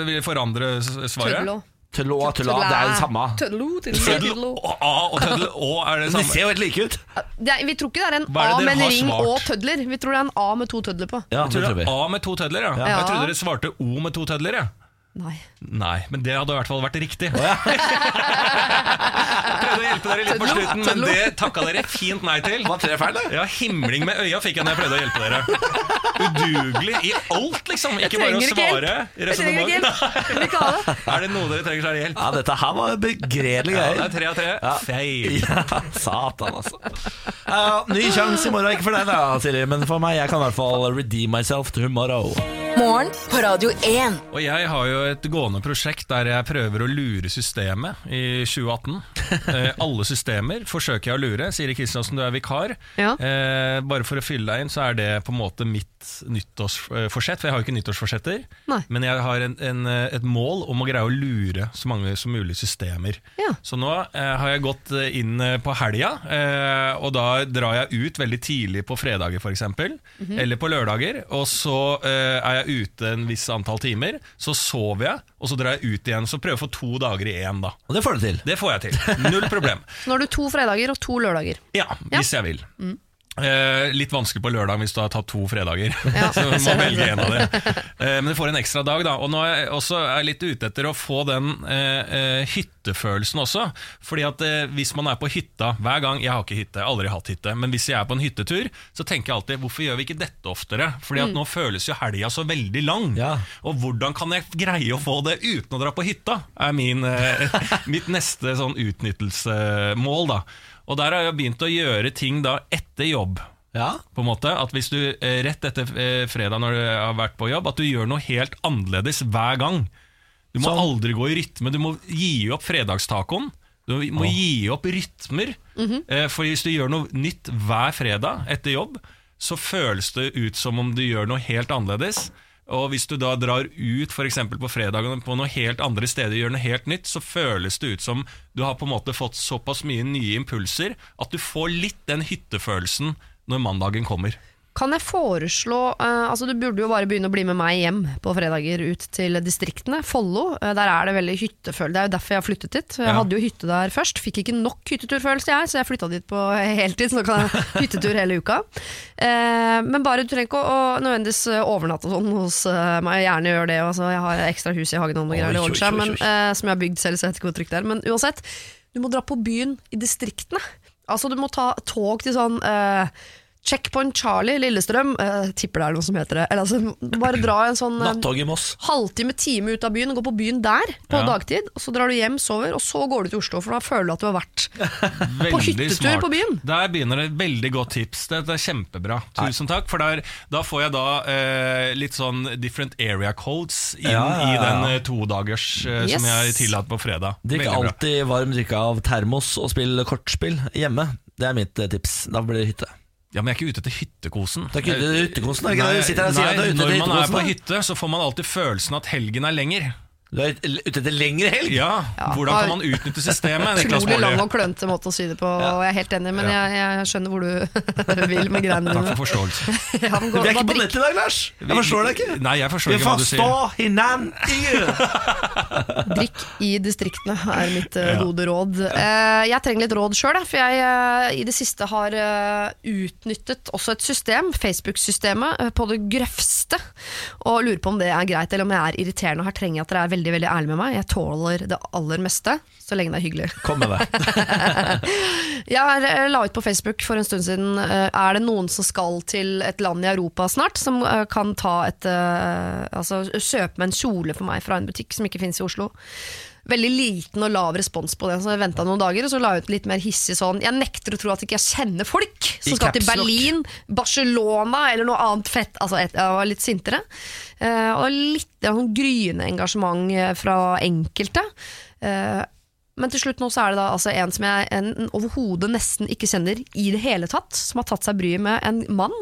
Vil forandre svaret? Tødlo. Tødlo og tødla, det er det samme. Tødlo, tødlo. A og tødlo Å er det De ser jo helt like ut. Det vi tror ikke det er en Hva er det A dere med en har ring svart? og tødler. Vi tror det er en A med to tødler på. Ja, det tror tror vi. A med to tødler, ja. Ja. Jeg trodde dere svarte O med to tødler, ja. Nei. Nei, men det hadde i hvert fall vært riktig. Prøvde å hjelpe dere litt på slutten, men det takka dere fint nei til. Var tre feil, det? Ja, Himling med øya fikk jeg når jeg prøvde å hjelpe dere. Udugelig i alt, liksom. Ikke bare å svare. Jeg trenger ikke hjelp. Er det noe dere trenger, så er det hjelp. Ja, dette her var begredelige Ja, det er tre av tre. Ja. Feil. Ja, satan, altså. Uh, ny sjanse i morgen. Ikke for deg, da, Siri, men for meg. Jeg kan i hvert fall redeem myself tomorrow. Morgen på Radio 1. Og jeg har jo et gående prosjekt der jeg prøver å lure systemet i 2018. Eh, alle systemer forsøker jeg å lure. Siri Kristiansen, du er vikar. Ja. Eh, bare for å fylle deg inn, så er det på en måte mitt nyttårsforsett. For jeg har jo ikke nyttårsforsetter. Nei. Men jeg har en, en, eh, et mål om å greie å lure så mange som mulig systemer. Ja. Så nå eh, har jeg gått eh, inn eh, på helga, eh, og da drar jeg ut veldig tidlig på fredager f.eks. eksempel Eller på lørdager. Og så eh, er jeg ute en viss antall timer. Så sover jeg, og så drar jeg ut igjen. Så prøver jeg å få to dager i én, da. Og det får du til. Det får jeg til. Null problem. Så nå har du to fredager og to lørdager. Ja, hvis jeg vil. Eh, litt vanskelig på lørdag hvis du har tatt to fredager. Ja. så du må velge en av det. Eh, men du får en ekstra dag, da. Og nå er jeg også er litt ute etter å få den eh, eh, hyttefølelsen også. Fordi at eh, hvis man er på hytta hver gang Jeg har ikke hytte, aldri hatt hytte. Men hvis jeg er på en hyttetur, så tenker jeg alltid hvorfor gjør vi ikke dette oftere? Fordi at nå føles jo helga så veldig lang. Ja. Og hvordan kan jeg greie å få det uten å dra på hytta? Er min, eh, mitt neste sånn utnyttelsesmål, da. Og der har jeg begynt å gjøre ting da etter jobb. Ja. På en måte, at Hvis du eh, rett etter eh, fredag når du har vært på jobb, at du gjør noe helt annerledes hver gang. Du må Sånn. aldri gå i rytme. Du må gi opp fredagstacoen. Du må gi opp rytmer. eh, for hvis du gjør noe nytt hver fredag etter jobb, så føles det ut som om du gjør noe helt annerledes. Og hvis du da drar ut eksempel på fredagen på noe helt andre steder gjør noe helt nytt, så føles det ut som du har på en måte fått såpass mye nye impulser at du får litt den hyttefølelsen når mandagen kommer. Kan jeg foreslå uh, Altså Du burde jo bare begynne å bli med meg hjem på fredager ut til distriktene. Follo. Uh, der er det veldig hyttefølelse. Det er jo derfor jeg har flyttet dit. Jeg Ja. hadde jo hytte der først. Fikk ikke nok hytteturfølelse, jeg, så jeg flytta dit på heltid. Så nå kan jeg hyttetur hele uka. Uh, men bare du trenger ikke å, å nødvendigvis overnatte sånn hos meg. Gjerne gjør det. Altså, jeg har ekstra hus i hagen og noe greier, Oi, oi, oi, men, som jeg har bygd selv, så jeg vet ikke hvor trygt det er. Men uansett, du må dra på byen i distriktene. Altså Du må ta tog til sånn Checkpoint Charlie, Lillestrøm. eh, tipper det er noe som heter det. Eller altså, Bare dra en sånn eh, Nattog i Moss. halvtime, time ut av byen, gå på byen der på Ja. dagtid. Og så drar du hjem, sover, og så går du til Oslo, for da føler du at du har vært På hyttetur smart. på byen. Der begynner et veldig godt tips. Dette er kjempebra. Tusen takk. For der, da får jeg da eh, litt sånn different area codes inn Ja, ja, ja. i den eh, todagers eh, Yes. som jeg tillater på fredag. Drikk Veldig bra. alltid varm drikke av termos og spill kortspill hjemme. Det er mitt eh, tips. Da blir det hytte. Ja, Men jeg er ikke ute etter hyttekosen. Du er ikke ute etter hyttekosen, er ikke det? Du sitter her og sier nei, at du er ute Når man er på hytte, så får man alltid følelsen at helgen er lenger. Du er ute etter lengre helg? Ja, Ja. Hvordan kan man utnytte systemet? Utrolig lang og klønete måte å si det på, og jeg er helt enig, men Ja. jeg, jeg skjønner hvor du vil med greiene Takk for forståelse. Vi er ikke på nett i dag, Lars. Jeg forstår deg ikke. Nei, jeg forstår Vi ikke hva du sier. forstår hverandre. Drikk i distriktene er mitt eh, gode råd. Eh, jeg trenger litt råd sjøl, for jeg eh, i det siste har utnyttet også et system, Facebook-systemet, på det grøvste. Og lurer på om det er greit, eller om jeg er irriterende. Her trenger jeg at dere er veldig veldig ærlig med meg. Jeg tåler det aller meste, så lenge det er hyggelig. Kom med det. Jeg eh, la ut på Facebook for en stund siden eh, Er det noen som skal til et land i Europa snart, som eh, kan ta et Altså kjøpe meg en kjole for meg fra en butikk som ikke finnes i Oslo? Veldig liten og lav respons på det, så jeg venta noen dager. Og så la jeg ut litt mer hissig sånn Jeg nekter å tro at ikke jeg kjenner folk som I skal til. Berlin, Barcelona eller noe annet fett. Altså, jeg var litt sintere. Eh, og litt sånn gryende engasjement eh, fra enkelte. Eh, men til slutt nå så er det da altså en som jeg en- overhodet nesten ikke kjenner i det hele tatt, som har tatt seg bryet med en mann.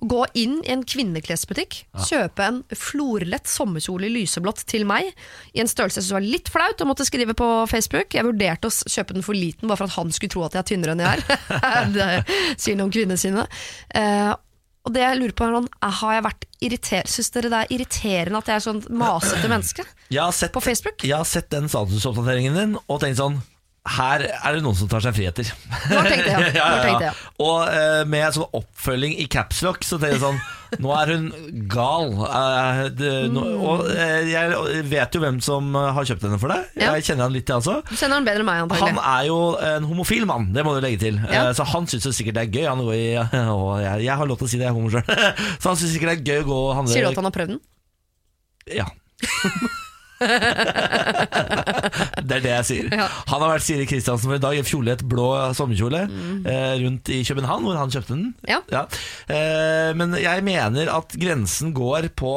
Å Gå inn i en kvinneklesbutikk, kjøpe en florlett sommerkjole i lyseblått til meg, i en størrelse som var litt flaut og måtte skrive på Facebook. Jeg vurderte å kjøpe den for liten, bare for at han skulle tro at jeg er tynnere enn jeg er. det sier noe om kvinnesynet. Uh, og det jeg lurer på er sånn, Har jeg vært irriterende? Syns dere det er irriterende at jeg er sånn masete menneske Jeg har sett, på Facebook? jeg har sett den statusoppdateringen din og tenkt sånn her er det noen som tar seg friheter. Nå tenkte jeg, det, ja. Du har tenkt det, ja. Og uh, med sånn oppfølging i capslock, så tenker jeg sånn Nå er hun gal. Uh, det, nå, og uh, jeg vet jo hvem som har kjøpt henne for deg. Ja. Jeg kjenner han litt, jeg også. Du kjenner han bedre enn meg, Han er jo en homofil mann, det må du legge til. Ja. Så han syns sikkert det er gøy. Han går i, og jeg, jeg har lov til å si det, jeg er homo sjøl. Så han syns sikkert det er gøy å gå og handle Sier du at han har prøvd den? Ja. Det er det jeg sier. Ja. Han har vært Siri Kristiansen for i dag i fjolet blå sommerkjole eh, rundt i København, hvor han kjøpte den. Ja. Eh, men jeg mener at grensen går på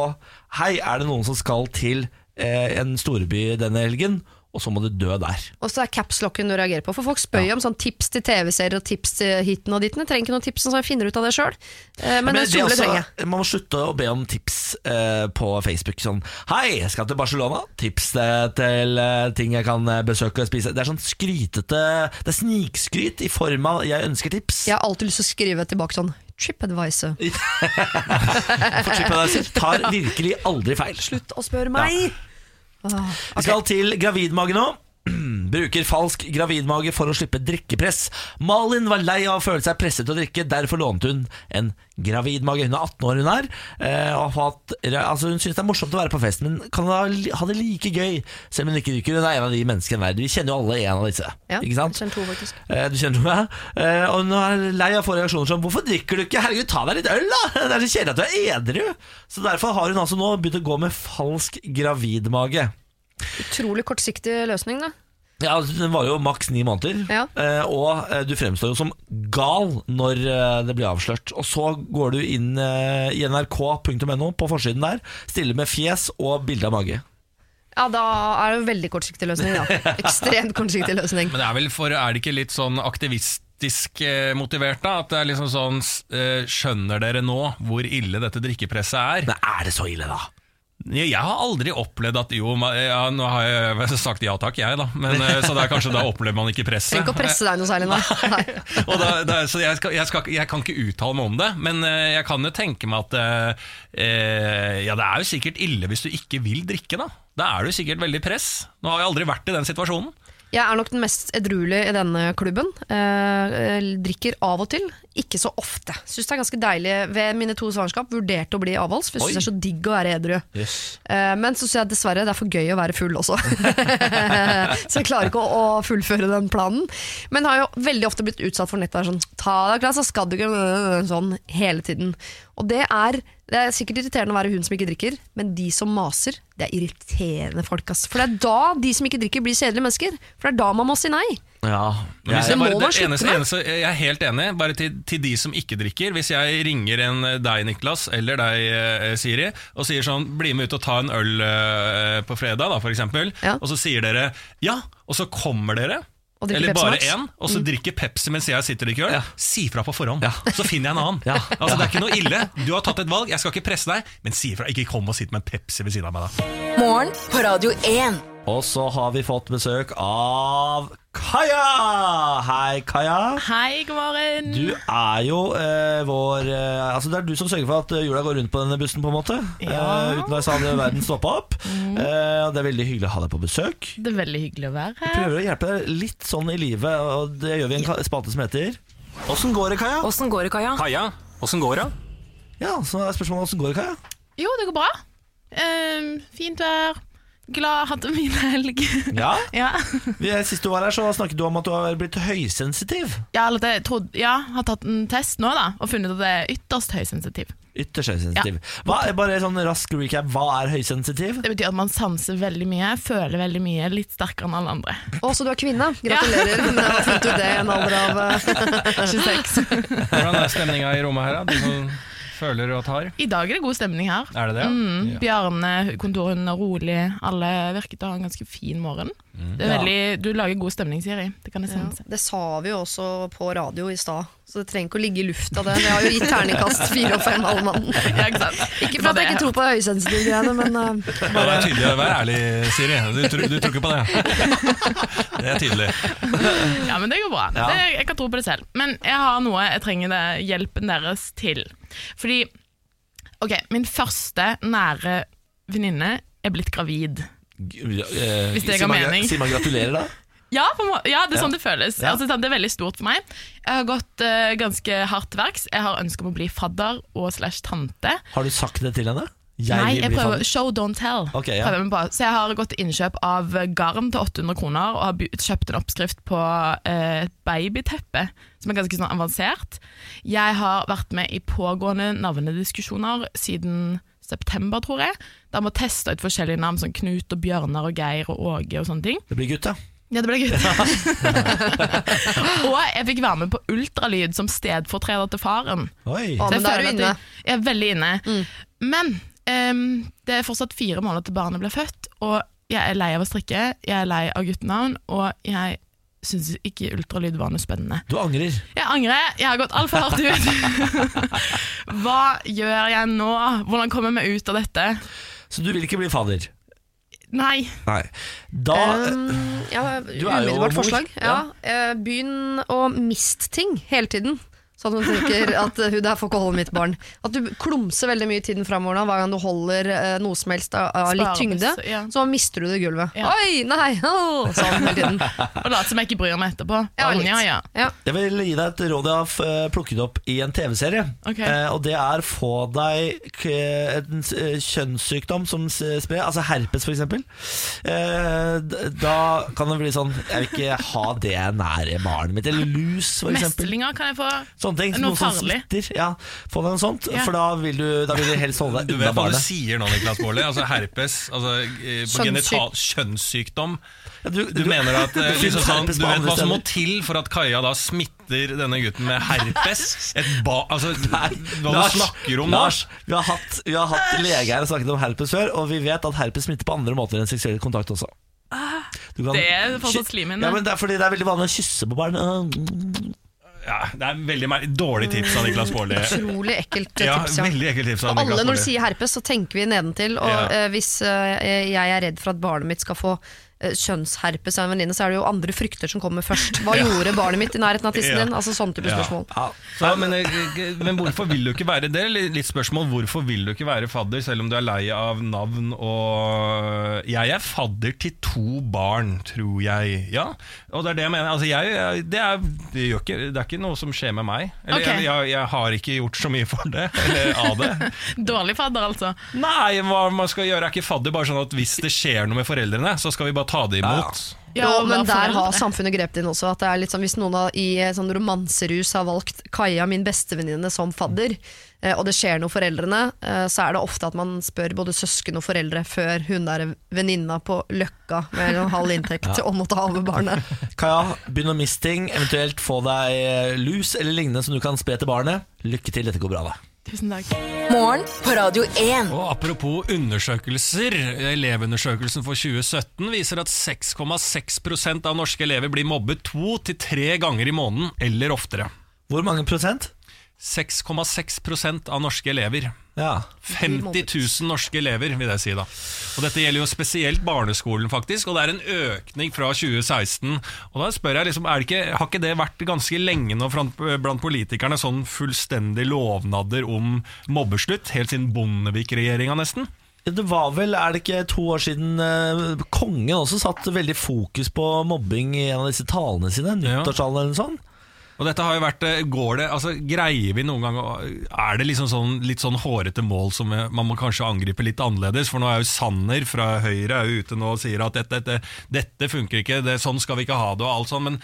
Hei, er det noen som skal til eh, en storby denne helgen? Og så må du dø der. Og så er capslocken du reagerer på. For folk spør jo om sånn tips til TV-serier og tips til hiten og ditten. Jeg trenger ikke noen tips, så jeg finner ut av det sjøl. Men, Men en det også- jeg. Man må slutte å be om tips eh, på Facebook. Sånn Hei, jeg skal til Barcelona. Tips eh, til eh, ting jeg kan eh, besøke og spise. Det er sånn skrytete Det er snikskryt i form av 'jeg ønsker tips'. Jeg har alltid lyst til å skrive tilbake sånn TripAdvisor. For TripAdvisor tar virkelig aldri feil. Slutt å spørre meg! Åh, Vi skal til gravidmage nå. Bruker falsk gravidmage for å slippe drikkepress. Malin var lei av å føle seg presset til å drikke, derfor lånte hun en gravidmage. Hun er 18 år, hun er. eh, hatt, altså hun syns det er morsomt å være på fest, men kan ha, ha det like gøy selv om hun ikke drikker. Hun er en av de menneskene i verden. Vi kjenner jo alle en av disse. Ja, ikke sant? jeg kjenner to, faktisk. Eh, Du kjenner meg? Eh, Og hun er lei av å få reaksjoner som 'Hvorfor drikker du ikke? Herregud, ta deg litt øl, da!' Det er så kjedelig at du er edru. Så derfor har hun altså nå begynt å gå med falsk gravidmage. Utrolig kortsiktig løsning, da. Ja, Den var jo maks ni måneder, Ja. eh, og eh, du fremstår jo som gal når eh, det blir avslørt. Og så går du inn eh, i nrk.no på forsiden der, stiller med fjes og bilde av mage. Ja, da er det en veldig kortsiktig løsning, da. Ekstremt kortsiktig løsning. Men det er vel for, er det ikke litt sånn aktivistisk eh, motivert, da? At det er liksom sånn eh, Skjønner dere nå hvor ille dette drikkepresset er? Men er det så ille, da? Jeg har aldri opplevd at Jo, ja, nå har jeg sagt ja takk, jeg, da. Men, eh, så det er kanskje da opplever man ikke presset. Trenger ikke å presse deg noe særlig, nå. nei. Da, da, så jeg, skal, jeg, skal, jeg kan ikke uttale meg om det, men eh, jeg kan jo tenke meg at eh, eh, Ja, det er jo sikkert ille hvis du ikke vil drikke, da. Da er du sikkert veldig press. Nå har jeg aldri vært i den situasjonen. Jeg er nok den mest edruelige i denne klubben. Eh, eh, drikker av og til, ikke så ofte. Syns det er ganske deilig ved mine to svangerskap. Vurderte å bli avholds, for jeg syns det er så digg å være edru. Eh, men så syns jeg dessverre det er for gøy å være full også. så jeg klarer ikke å, å fullføre den planen. Men har jo veldig ofte blitt utsatt for nettet sånn Ta deg et glass, så skal du ikke Sånn hele tiden. Og det er, det er sikkert irriterende å være hun som ikke drikker, men de som maser, det er irriterende folk. Ass. For det er da de som ikke drikker, blir kjedelige mennesker. For det er da man må si nei. Ja, Men hvis jeg, jeg, bare, det eneste, eneste, jeg er helt enig, bare til, til de som ikke drikker. Hvis jeg ringer en eh, deg, Niklas, eller deg, eh, Siri, og sier sånn Bli med ut og ta en øl eh, på fredag, da, for eksempel. Ja. Og så sier dere ja, og så kommer dere. Og Eller bare. Mm. én, og så drikker Pepsi mens jeg sitter og drikker øl. Ja. Si fra på forhånd, Ja. så finner jeg en annen. Ja. Altså Det er ikke noe ille. Du har tatt et valg, jeg skal ikke presse deg, men si ifra. Ikke kom og sitt med en Pepsi ved siden av meg, da. Morgen på Radio 1. og så har vi fått besøk av Kaja! Hei, Kaja. Hei, god morgen. Du er jo eh, vår eh, Altså Det er du som sørger for at jula går rundt på denne bussen, på en måte. Ja. Eh, uten å sa hadde verden stoppa opp. Eh, det er veldig hyggelig å ha deg på besøk. Det er veldig hyggelig å være her. Vi prøver å hjelpe deg litt sånn i livet, og det gjør vi i en ja. spalte som heter Åssen går det, Kaja? Åssen går det, Kaja? Kaja, åssen går det? Ja, så er spørsmålet åssen går det, Kaja? Jo, det går bra. Um, fint vær. Glad, hatt en fin helg. Ja, ja. Sist du var her, så snakket du om at du har blitt høysensitiv. Ja, jeg trodde, ja, har tatt en test nå da, og funnet at det er ytterst høysensitiv. Ytterst høysensitiv. Hva, bare sånn rask recap, hva er høysensitiv? Det betyr at man sanser veldig mye, føler veldig mye, litt sterkere enn alle andre. Å, så du er kvinne. Gratulerer Ja. å ha funnet du det i en alder av eh, 26. Hvordan er stemninga i rommet her, da? Du som føler du at har? I dag er det god stemning her. Er det det? Mm, Ja. Bjarne, kontorhunden er rolig. Alle virket å ha en ganske fin morgen. Det er Ja. veldig, du lager god stemning, Siri. Det kan jeg Ja, det sa vi jo også på radio i stad, så det trenger ikke å ligge i lufta. Det Vi har jo gitt terningkast fire og fem, alle mann. Ja, ikke sant? Ikke for at jeg ikke tror på høysensitive greiene, men uh, Bare vær tydelig, vær ærlig, Siri. Du, du, du tror ikke på det? Det er tydelig. Ja, men det går bra. Ja. Det, jeg kan tro på det selv. Men jeg har noe jeg trenger det, hjelpen deres til. Fordi Ok, min første nære venninne er blitt gravid. G- eh, Hvis det ga mening. Sier man gratulerer, da? Ja, ja, det er sånn det føles. Ja. Altså, sånn, det er veldig stort for meg. Jeg har gått uh, ganske hardt til verks. Jeg har ønske om å bli fadder og slash tante. Har du sagt det til henne? Jeg Nei, jeg prøver show, don't tell. Okay, ja. prøver jeg på. Så jeg har gått til innkjøp av garn til 800 kroner og har kjøpt en oppskrift på eh, babyteppe, som er ganske sånn avansert. Jeg har vært med i pågående navnediskusjoner siden september, tror jeg. Der må teste ut forskjellige navn, som Knut og Bjørnar og Geir og Åge og sånne ting. Det blir gutta. ja. Det ble gutt. og jeg fikk være med på ultralyd som stedfortreder til faren. Oi. Å, men jeg da er du inne. Jeg, jeg er veldig inne. Men ehm, det er fortsatt fire måneder til barnet blir født, og jeg er lei av å strikke, jeg er lei av guttenavn, og jeg syns ikke ultralyd var noe spennende. Du angrer. Jeg angrer, jeg har gått altfor hardt ut. Hva gjør jeg nå? Hvordan kommer jeg meg ut av dette? Så du vil ikke bli fader? Nei. Nei. Da Um, ja, er jo mor. umiddelbart forslag. Ja. Ja. eh, Begynn å miste ting hele tiden. Sånn at hun tenker at eh, hun der får ikke holde mitt barn. At du klumser veldig mye i tiden framover nå, hver gang du holder eh, noe som helst av, av litt Sparer tyngde. ja. Så mister du det gulvet. Ja. Oi, nei, åh, sånn hele tiden. Og late som jeg ikke bryr meg etterpå. Ja, litt. ja, ja. Ja. Jeg vil gi deg et råd jeg har f- plukket opp i en TV-serie. Ok. Eh, og det er få deg k en s- eh, kjønnssykdom som s- sprer, altså herpes f.eks. Eh, d- da kan det bli sånn Jeg vil ikke ha det nære barnet mitt. Eller lus, f.eks. Mestlinger kan jeg få. Sånne ting. Noe farlig. smitter. Ja, få deg noe sånt, Ja. for da vil du, da vil du helst holde Du vet hva du sier nå, Niklas Baarli. Altså herpes, altså eh, Kjønnssyk- genital kjønnssykdom. Ja, du, Du mener at eh, liksom sånn, Du vet hva som må til for at Kaja da smitter denne gutten med herpes? Et ba... Altså, hva du snakker om? Lars, vi har hatt, vi har hatt lege her og snakket om herpes før, og vi vet at herpes smitter på andre måter enn seksuell kontakt også. Du kan- Det er fortsatt slimen. Ja, men det er fordi det er veldig vanlig å kysse på barn. Ja, det er veldig dårlig tips av Niklas Baarli. Utrolig ekkelt tips, Ja. Ja. veldig ekkelt tips av Og Niklas alle når du sier herpes, så tenker vi nedentil. Og Ja. uh, hvis uh, jeg er redd for at barnet mitt skal få kjønnsherpes av en venninne, så er det jo andre frykter som kommer først. Hva gjorde barnet mitt i nærheten av tissen Ja. din? Altså sånne type Ja. spørsmål. Ja. Ja, men, eh, men hvorfor vil du ikke være det? Litt spørsmål, Hvorfor vil du ikke være fadder, selv om du er lei av navn og Jeg er fadder til to barn, tror jeg. Ja, og det er det jeg mener. Altså, jeg, det, er, det, gjør ikke, det er ikke noe som skjer med meg. Eller okay. jeg, jeg, jeg har ikke gjort så mye for det, eller av det. Dårlig fadder, altså. Nei, hva man skal gjøre er ikke fadder bare sånn at hvis det skjer noe med foreldrene, så skal vi bare ta det imot. Ja, jo, men der har samfunnet grepet inn også. At det er litt sånn, hvis noen av, i eh, sånn romanserus har valgt Kaja, min bestevenninne, som fadder, eh, og det skjer noe foreldrene, eh, så er det ofte at man spør både søsken og foreldre før hun der venninna på Løkka med en halv inntekt om å ta over barnet. Kaja, begynn å miste ting, eventuelt få deg lus eller lignende som du kan spre til barnet. Lykke til, dette går bra. da Tusen takk. Morgen på Radio 1. Og Apropos undersøkelser. Elevundersøkelsen for 2017 viser at 6,6% av norske elever blir mobbet to til tre ganger i måneden eller oftere. Hvor mange prosent? 6,6% av norske elever. Ja. 50 000 norske elever, vil jeg si da. Og Dette gjelder jo spesielt barneskolen, faktisk. Og det er en økning fra 2016. Og da spør jeg liksom, er ikke, Har ikke det vært ganske lenge nå blant, politikerne sånn fullstendig lovnader om mobbeslutt? Helt siden Bondevik-regjeringa, nesten? Det var vel, er det ikke to år siden eh, kongen også satt veldig fokus på mobbing i en av disse talene sine? Nyttårstalen eller noe sånt? Og dette har jo vært, eh, går det, altså Greier vi noen gang Er det liksom sånn, litt sånn hårete mål som eh, man må kanskje angripe litt annerledes? For nå er jo Sanner fra Høyre er jo ute nå og sier at dette, dette, dette funker ikke, det, sånn skal vi ikke ha det og alt sånn. Men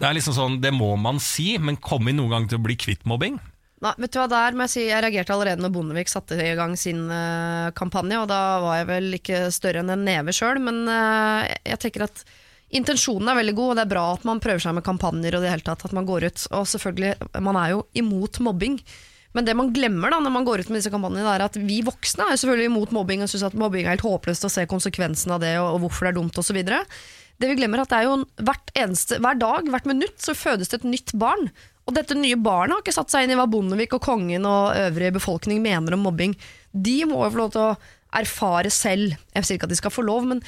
det er liksom sånn, det må man si. Men kommer vi noen gang til å bli kvitt mobbing? Nei, vet du hva, der må jeg si Jeg reagerte allerede når Bondevik satte i gang sin uh, kampanje, og da var jeg vel ikke større enn en neve sjøl, men uh, jeg tenker at intensjonen er veldig god, og det er bra at man prøver seg med kampanjer og det hele tatt, at man går ut. Og selvfølgelig, man er jo imot mobbing. Men det man glemmer da når man går ut med disse kampanjene, er at vi voksne er selvfølgelig imot mobbing og syns at mobbing er helt håpløst å se konsekvensen av det, og, hvorfor det er dumt osv. Det vi glemmer er at det er jo eneste, hver dag, hvert minutt, så fødes det et nytt barn. Og dette nye barnet har ikke satt seg inn i hva Bondevik og kongen og øvrig befolkning mener om mobbing. De må jo få lov til å erfare selv. Jeg sier ikke at de skal få lov, men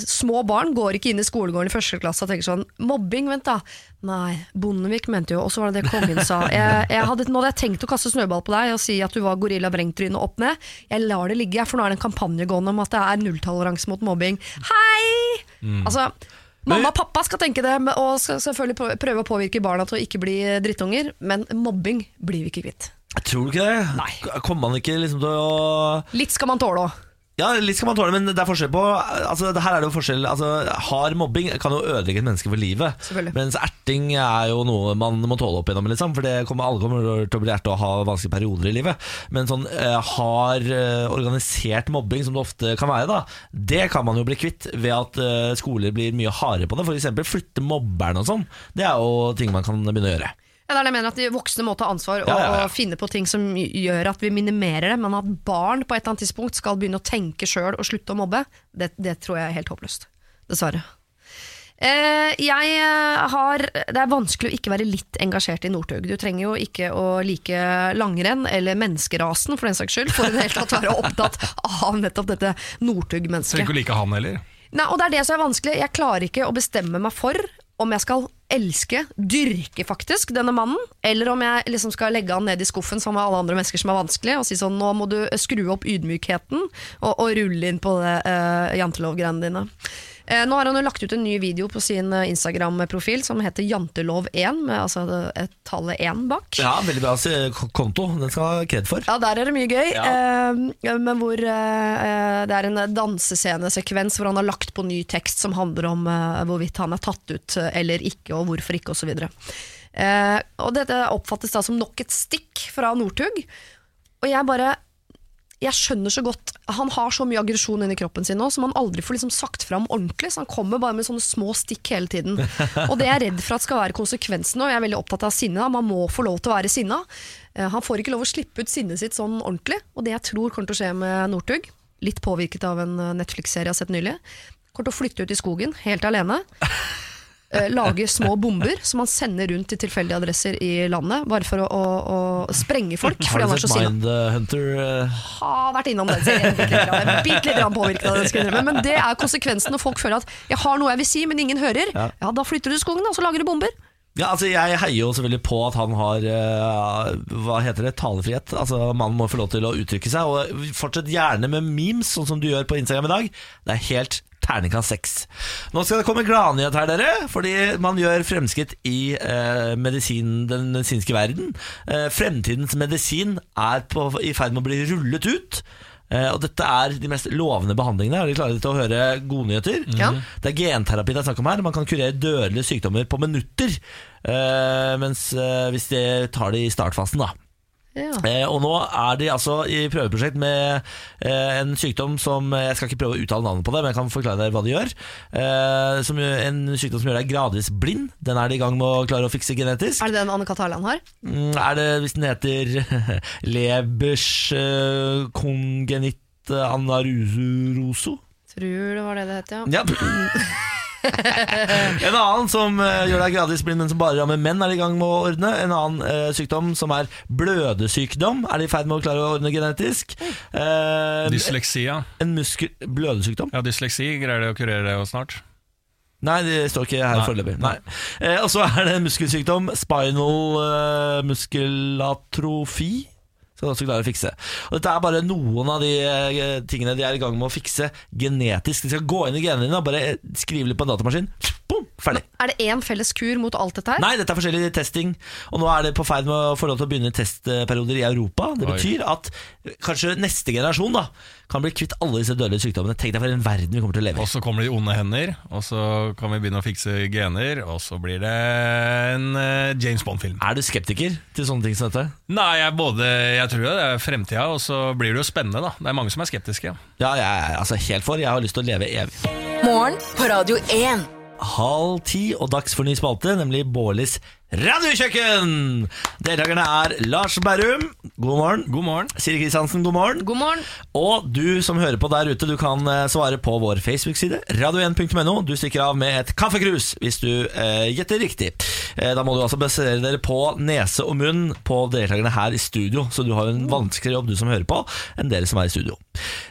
små barn går ikke inn i skolegården i første klasse og tenker sånn Mobbing, vent da. Nei, Bondevik mente jo, og så var det det kongen sa. Jeg, jeg hadde, nå hadde jeg tenkt å kaste snøball på deg og si at du var gorilla vrengtryne opp ned. Jeg lar det ligge, for nå er det en kampanje gående om at det er nulltoleranse mot mobbing. Hei! Altså, Mamma og pappa skal tenke det, og skal selvfølgelig prøve å påvirke barna til å ikke bli drittunger, men mobbing blir vi ikke kvitt. Tror du ikke det? Nei. Kommer man ikke liksom til å Litt skal man tåle òg. Ja, litt skal man tåle, men det er forskjell på altså, det Her er det jo forskjell altså, Hard mobbing kan jo ødelegge et menneske for livet. Mens erting er jo noe man må tåle opp igjennom. Liksom, for det kommer, alle kommer til å bli erta og ha vanskelige perioder i livet. Men sånn eh, hard, eh, organisert mobbing, som det ofte kan være, da det kan man jo bli kvitt ved at eh, skoler blir mye hardere på det. F.eks. flytte mobberne og sånn. Det er jo ting man kan begynne å gjøre. Ja, det er det jeg mener at De voksne må ta ansvar og, Ja, ja, ja. og finne på ting som gjør at vi minimerer det, men at barn på et eller annet tidspunkt skal begynne å tenke sjøl og slutte å mobbe, det, det tror jeg er helt håpløst. Dessverre. Eh, jeg eh, har Det er vanskelig å ikke være litt engasjert i Northug. Du trenger jo ikke å like langrenn eller menneskerasen for den saks skyld, for i det hele tatt være opptatt av nettopp dette Trenger Northug-mennesket. ikke å like han heller. Nei, og det er det som er vanskelig. Jeg klarer ikke å bestemme meg for om jeg skal elske, dyrke faktisk, denne mannen, eller om jeg liksom skal legge han ned i skuffen som alle andre mennesker som er vanskelig, og si sånn nå må du skru opp ydmykheten og, og rulle inn på det uh, jantelov-greiene dine. Eh, nå har han jo lagt ut en ny video på sin eh, Instagram-profil som heter jantelov1, med altså et tallet 1 bak. Ja, Veldig bra konto. Den skal ha kred for. Ja, der er det mye gøy. Eh, men hvor det er en dansescenesekvens hvor han har lagt på ny tekst som handler om hvorvidt han er tatt ut eller ikke, og hvorfor ikke, osv. Eh, og dette oppfattes da som nok et stikk fra Northug. Og jeg bare jeg skjønner så godt Han har så mye aggresjon inni kroppen sin nå som han aldri får liksom sagt fram ordentlig. Så han kommer bare med sånne små stikk hele tiden. Og det er jeg redd for at skal være konsekvensen. Og jeg er veldig opptatt av sinne. Man må få lov til å være sinna. Eh, Han får ikke lov å slippe ut sinnet sitt sånn ordentlig. Og det jeg tror kommer til å skje med Northug, litt påvirket av en eh, Netflix-serie jeg har sett nylig, kommer til å flytte ut i skogen helt alene. eh, Lage små bomber som han sender rundt til tilfeldige adresser i landet, bare for å, å, å sprenge folk. Har du sett Mindhunter? eh? har vært innom den serien. bitte litt påvirket av innrømme. Men det er konsekvensen når folk føler at 'jeg har noe jeg vil si, men ingen hører'. Ja. Ja, Da flytter du skogen og så lager du bomber. Ja, altså Jeg heier jo selvfølgelig på at han har uh, Hva heter det, talefrihet. Altså Mannen må få lov til å uttrykke seg. Og Fortsett gjerne med memes, sånn som du gjør på Instagram i dag. Det er helt terningkast seks. Nå skal det komme gladnyhet her, dere. Fordi man gjør fremskritt i eh, medisin, den medisinske verden. Eh, fremtidens medisin er på, i ferd med å bli rullet ut. Eh, og dette er de mest lovende behandlingene. Er dere klare til å høre godnyheter? Ja. Det er genterapi det er snakk om her. Man kan kurere dødelige sykdommer på minutter. Eh, mens eh, hvis de tar det i startfasen, da. Ja. Eh, og nå er de altså i prøveprosjekt med eh, en sykdom som Jeg skal ikke prøve å uttale navnet på det, men jeg kan forklare deg hva de gjør. Eh, som, en sykdom som gjør deg gradvis blind. Den er de i gang med å klare å fikse genetisk. Er det den Anne Katalan har? Mm, Er det hvis den heter Lebers eh, congenitt anarusuroso? Tror det var det det het, ja. Ja. en annen som eh, gjør deg gradvis blind, men som bare rammer menn, er de i gang med å ordne. En annen eh, sykdom som er blødesykdom, er de i ferd med å klare å ordne genetisk. Uh, Dysleksia. en muskel... Blødesykdom? ja. Dysleksi greier de å kurere det snart. Nei, det står ikke her foreløpig. Eh, og så er det en muskelsykdom. Spinal eh, muskelatrofi. Skal de også klare å fikse. Og Dette er bare noen av de eh, tingene de er i gang med å fikse genetisk. De skal gå inn i genene dine og bare skrive litt på en datamaskin. Ferdig. Er det én felles kur mot alt dette her? Nei, dette er forskjellig testing, og nå er det på ferd med å til å begynne testperioder i Europa. Det Oi. betyr at kanskje neste generasjon da kan bli kvitt alle disse dødelige sykdommene. Tenk deg for en verden vi kommer til å leve i. Og så kommer de onde hender, og så kan vi begynne å fikse gener, og så blir det en eh, James Bond-film. Er du skeptiker til sånne ting som dette? Nei, jeg, både, jeg tror det er fremtida, og så blir det jo spennende. da Det er mange som er skeptiske. Ja, jeg er altså helt for. Jeg har lyst til å leve evig. Morgen på Radio 1. Halv ti og dags for ny spalte, nemlig Bårlis radiokjøkken! Deltakerne er Lars Berrum, god morgen. God morgen. Siri Kristiansen, god morgen. God morgen. Og du som hører på der ute, du kan eh, svare på vår Facebook-side, radio1.no. Du stikker av med et kaffekrus hvis du eh, gjetter riktig. Eh, da må du altså basere dere på nese og munn på deltakerne her i studio, så du har en vanskeligere jobb, du som hører på, enn dere som er i studio.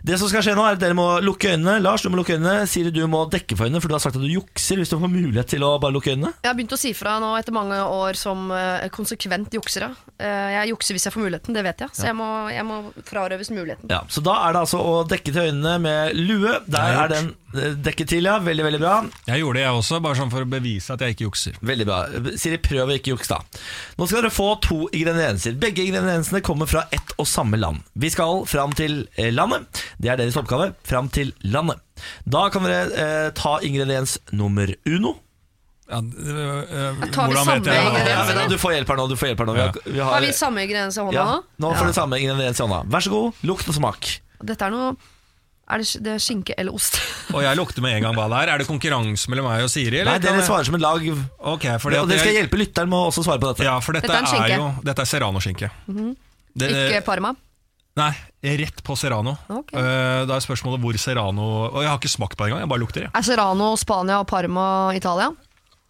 Det som skal skje nå, er at dere må lukke øynene. Lars, du må lukke øynene. Siri, du må dekke for øynene, for du har sagt at du jukser hvis du får mulighet til å bare lukke øynene. Jeg har begynt å si fra nå etter mange år som eh, konsekvent juksere. Eh, jeg jukser hvis jeg får muligheten, det vet jeg. Så jeg, må, jeg må frarøves muligheten. Ja, så da er det altså å dekke til øynene med lue. Der er den eh, dekket til, ja. Veldig, veldig bra. Jeg gjorde det jeg også, bare sånn for å bevise at jeg ikke jukser. Veldig bra. Siri, prøv å ikke jukse, da. Nå skal dere få to ingredienser. Begge ingrediensene kommer fra ett og samme land. Vi skal fram til landet. Det er deres oppgave. Fram til landet. Da kan dere eh, ta ingrediens nummer uno. Ja, det- øh, Tar vi samme det? Ja, du får hjelp her nå. Du får hjelp her nå. Vi har, vi har, Har vi samme ingrediens i hånda ja, nå? nå får du samme ingrediens i hånda. Vær så god. Lukt og smak. Dette er noe Er det, det er skinke eller ost? Og jeg lukter med en gang hva det er. Er det konkurranse mellom meg og Siri? eller Nei, dere svarer som et lag. Okay, fordi Og dere skal jeg- hjelpe lytteren med å også svare på dette. Ja, for dette, Dette er er, jo Dette er serranoskinke. Det- Ikke Parma? Nei, rett på serrano. Okay. Uh, da er spørsmålet hvor serrano Og jeg har ikke smakt på det engang, jeg bare lukter. Jeg. Er Serrano Spania og Parma Italia?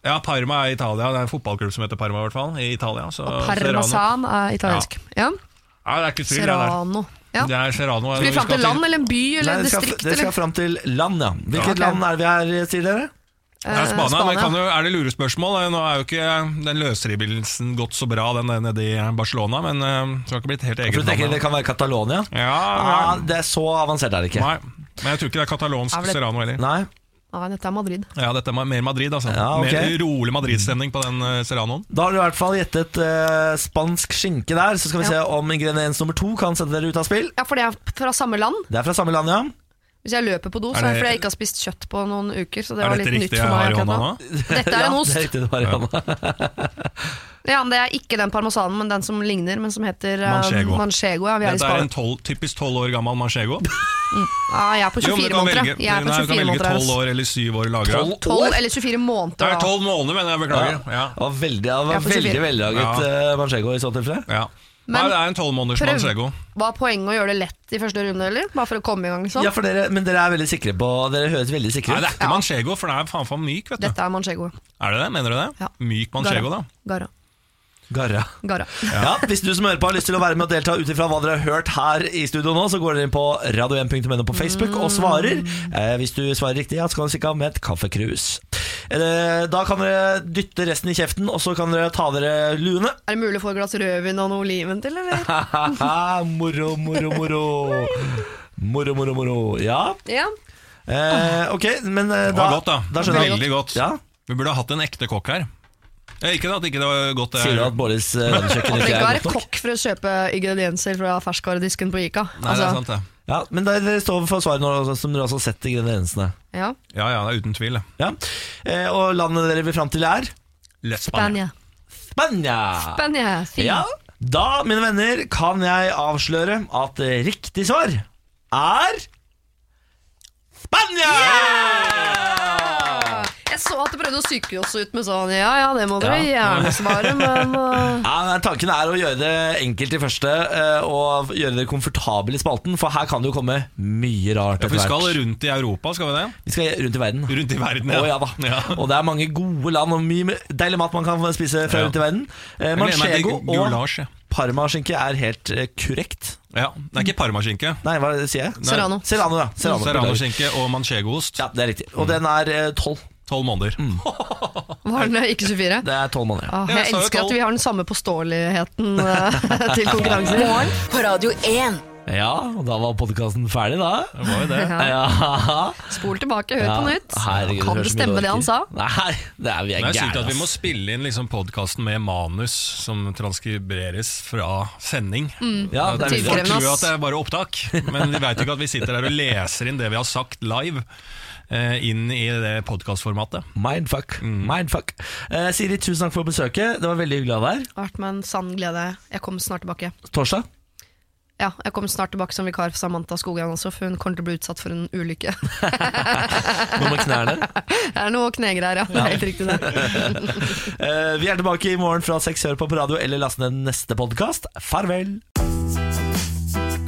Ja, Parma er i Italia. Det er en fotballklubb som heter Parma, i hvert fall. I Italia. Så Og. Parmesan er italiensk. Ja. Ja, det er ikke tvil. er. Serrano. Ja. Det er Serrano. Skal vi fram til land eller en by Nei, eller skal, distrikt? det skal fram til land, ja. Hvilket Ja, land er vi her, sier dere? Det er Eh, Spania, Spania. men kan jo, er det lurespørsmål? Nå er jo ikke den løsrivelsen gått så bra, den nede i Barcelona, men uh, det har ikke blitt helt eget land. Det kan være Catalonia? Ja, Ja, ja. det er Så avansert er det ikke. Nei, men jeg tror ikke det er katalonsk Er det- Serrano heller. Nei. Nei, dette er Madrid. Ja, dette er mer Madrid, altså. Ja, okay. Mer rolig Madrid-stemning på den uh, Serranoen. Da har du i hvert fall gjettet uh, spansk skinke der. Så skal vi se om ingrediens nummer to kan sette dere ut av spill. Ja, for det er fra samme land. Det er fra samme land, ja. Hvis jeg løper på do, så er det det- fordi jeg ikke har spist kjøtt på noen uker. Så det Er var litt riktig nytt for meg Er dette riktig? Dette er ja, en ost. Det er riktig, det var i hånda. Ja, men Det er ikke den parmesanen, men den som ligner, men som heter uh, Manchego. Manchego. Ja, vi er i Dette er en tol typisk tolv år gammel manchego. Ja, jeg er på 24 du måneder. velge, jeg. Jeg er på nei, du kan 24 velge 12 altså. år eller 7 år lagra. 12 eller 24 måneder. Det er 12 måneder, mener jeg. Beklager. Ja. Det var veldig, det var veldig 24. vellaget uh, manchego i så tilfelle. Ja. Men Nei, det er en 12 måneders manchego. Var poenget å gjøre det lett i første runde, eller? Bare for å komme i gang, liksom? Ja, for dere, men dere er veldig sikre på Dere høres veldig sikre Nei, ut. det er ikke manchego, for det er faen faen myk. vet du Dette er Manchego. Er det det? Mener du det? Ja. Myk manchego, da? Garra. Garra. Garra. Ja. Hvis du som hører på har lyst til å være med og delta ut ifra hva dere har hørt her i studio nå, så går dere inn på radio1.no på Facebook og svarer. Eh, hvis du svarer riktig, ja, så kan du stikke av med et kaffekrus. Eh, da kan dere dytte resten i kjeften, og så kan dere ta dere luene. Er det mulig å få et glass rødvin og noe oliven til, eller? moro, moro, moro. Moro, moro, moro. Ja. Ja. Eh, ok, men da, Det var godt, da. da Veldig godt. Ja. Vi burde ha hatt en ekte kokk her. Eh, Ikke at ikke det var godt. det Sier du at Boris eh, vennekjøkken Man ikke trenger ikke er være godt nok? kokk for å kjøpe ingredienser fra ferskvaredisken på Ica. Nei, det er Altså, sant, det. Ja, men dere står for svaret nå, som dere også har sett ingrediensene. ja. Ja, ja, det er uten tvil. Ja. Eh, og landet dere vil fram til er Spania. Spania. Spania. fin. Ja. Da, mine venner, kan jeg avsløre at eh, riktig svar er Spania! Jeg så at du prøvde å psyke oss ut med sånn Ja ja, det må dere Ja. gjerne svare, men uh, Ja, men Tanken er å gjøre det enkelt i første eh, og gjøre det komfortabel i spalten, for her kan det jo komme mye rart Ja, for vi skal rundt i Europa, skal vi det? Vi skal rundt i verden. Rundt i verden, ja, oh, ja da. Og det er mange gode land og mye deilig mat man kan spise fra Ja. rundt i verden. Eh, Manchego og parmaskinke er helt eh, korrekt. Ja, Det er ikke parmaskinke. Nei, hva sier jeg? Serrano. Serrano, ja. Serrano-skinke Serranoskinke og manchegoost. Ja, det er riktig. Og den er eh, tolv. Tolv måneder. var den ikke 24? Det er tolv måneder. Ah, jeg jeg elsker at vi har den samme påståeligheten uh, til konkurranser. Morgen på Radio 1. Ja, og da var podkasten ferdig, da. Det var jo det. Ja. Spol tilbake, hør Ja, på nytt. herregud, kan det stemme det han sa? Nei, det er, vi er Det er sykt at vi må spille inn liksom podkasten med manus som transkriberes fra sending. Ja, det er Folk tror at det er bare opptak, men vi vet jo ikke at vi sitter der og leser inn det vi har sagt live. Eh, Inn i det podkastformatet. Mindfuck. Mm. Mindfuck. Eh, Siri, tusen takk for besøket. Det var veldig hyggelig å ha deg her. Det har vært med en sann glede. Jeg kommer snart tilbake. Torsdag. Ja, jeg kommer snart tilbake som vikar for Samantha Skogran også, for hun kommer til å bli utsatt for en ulykke. Noe med knærne. Det er noe knegreier, ja. Det er helt riktig det. uh, vi er tilbake i morgen fra seks. Hør på på radio eller last ned neste podkast. Farvel.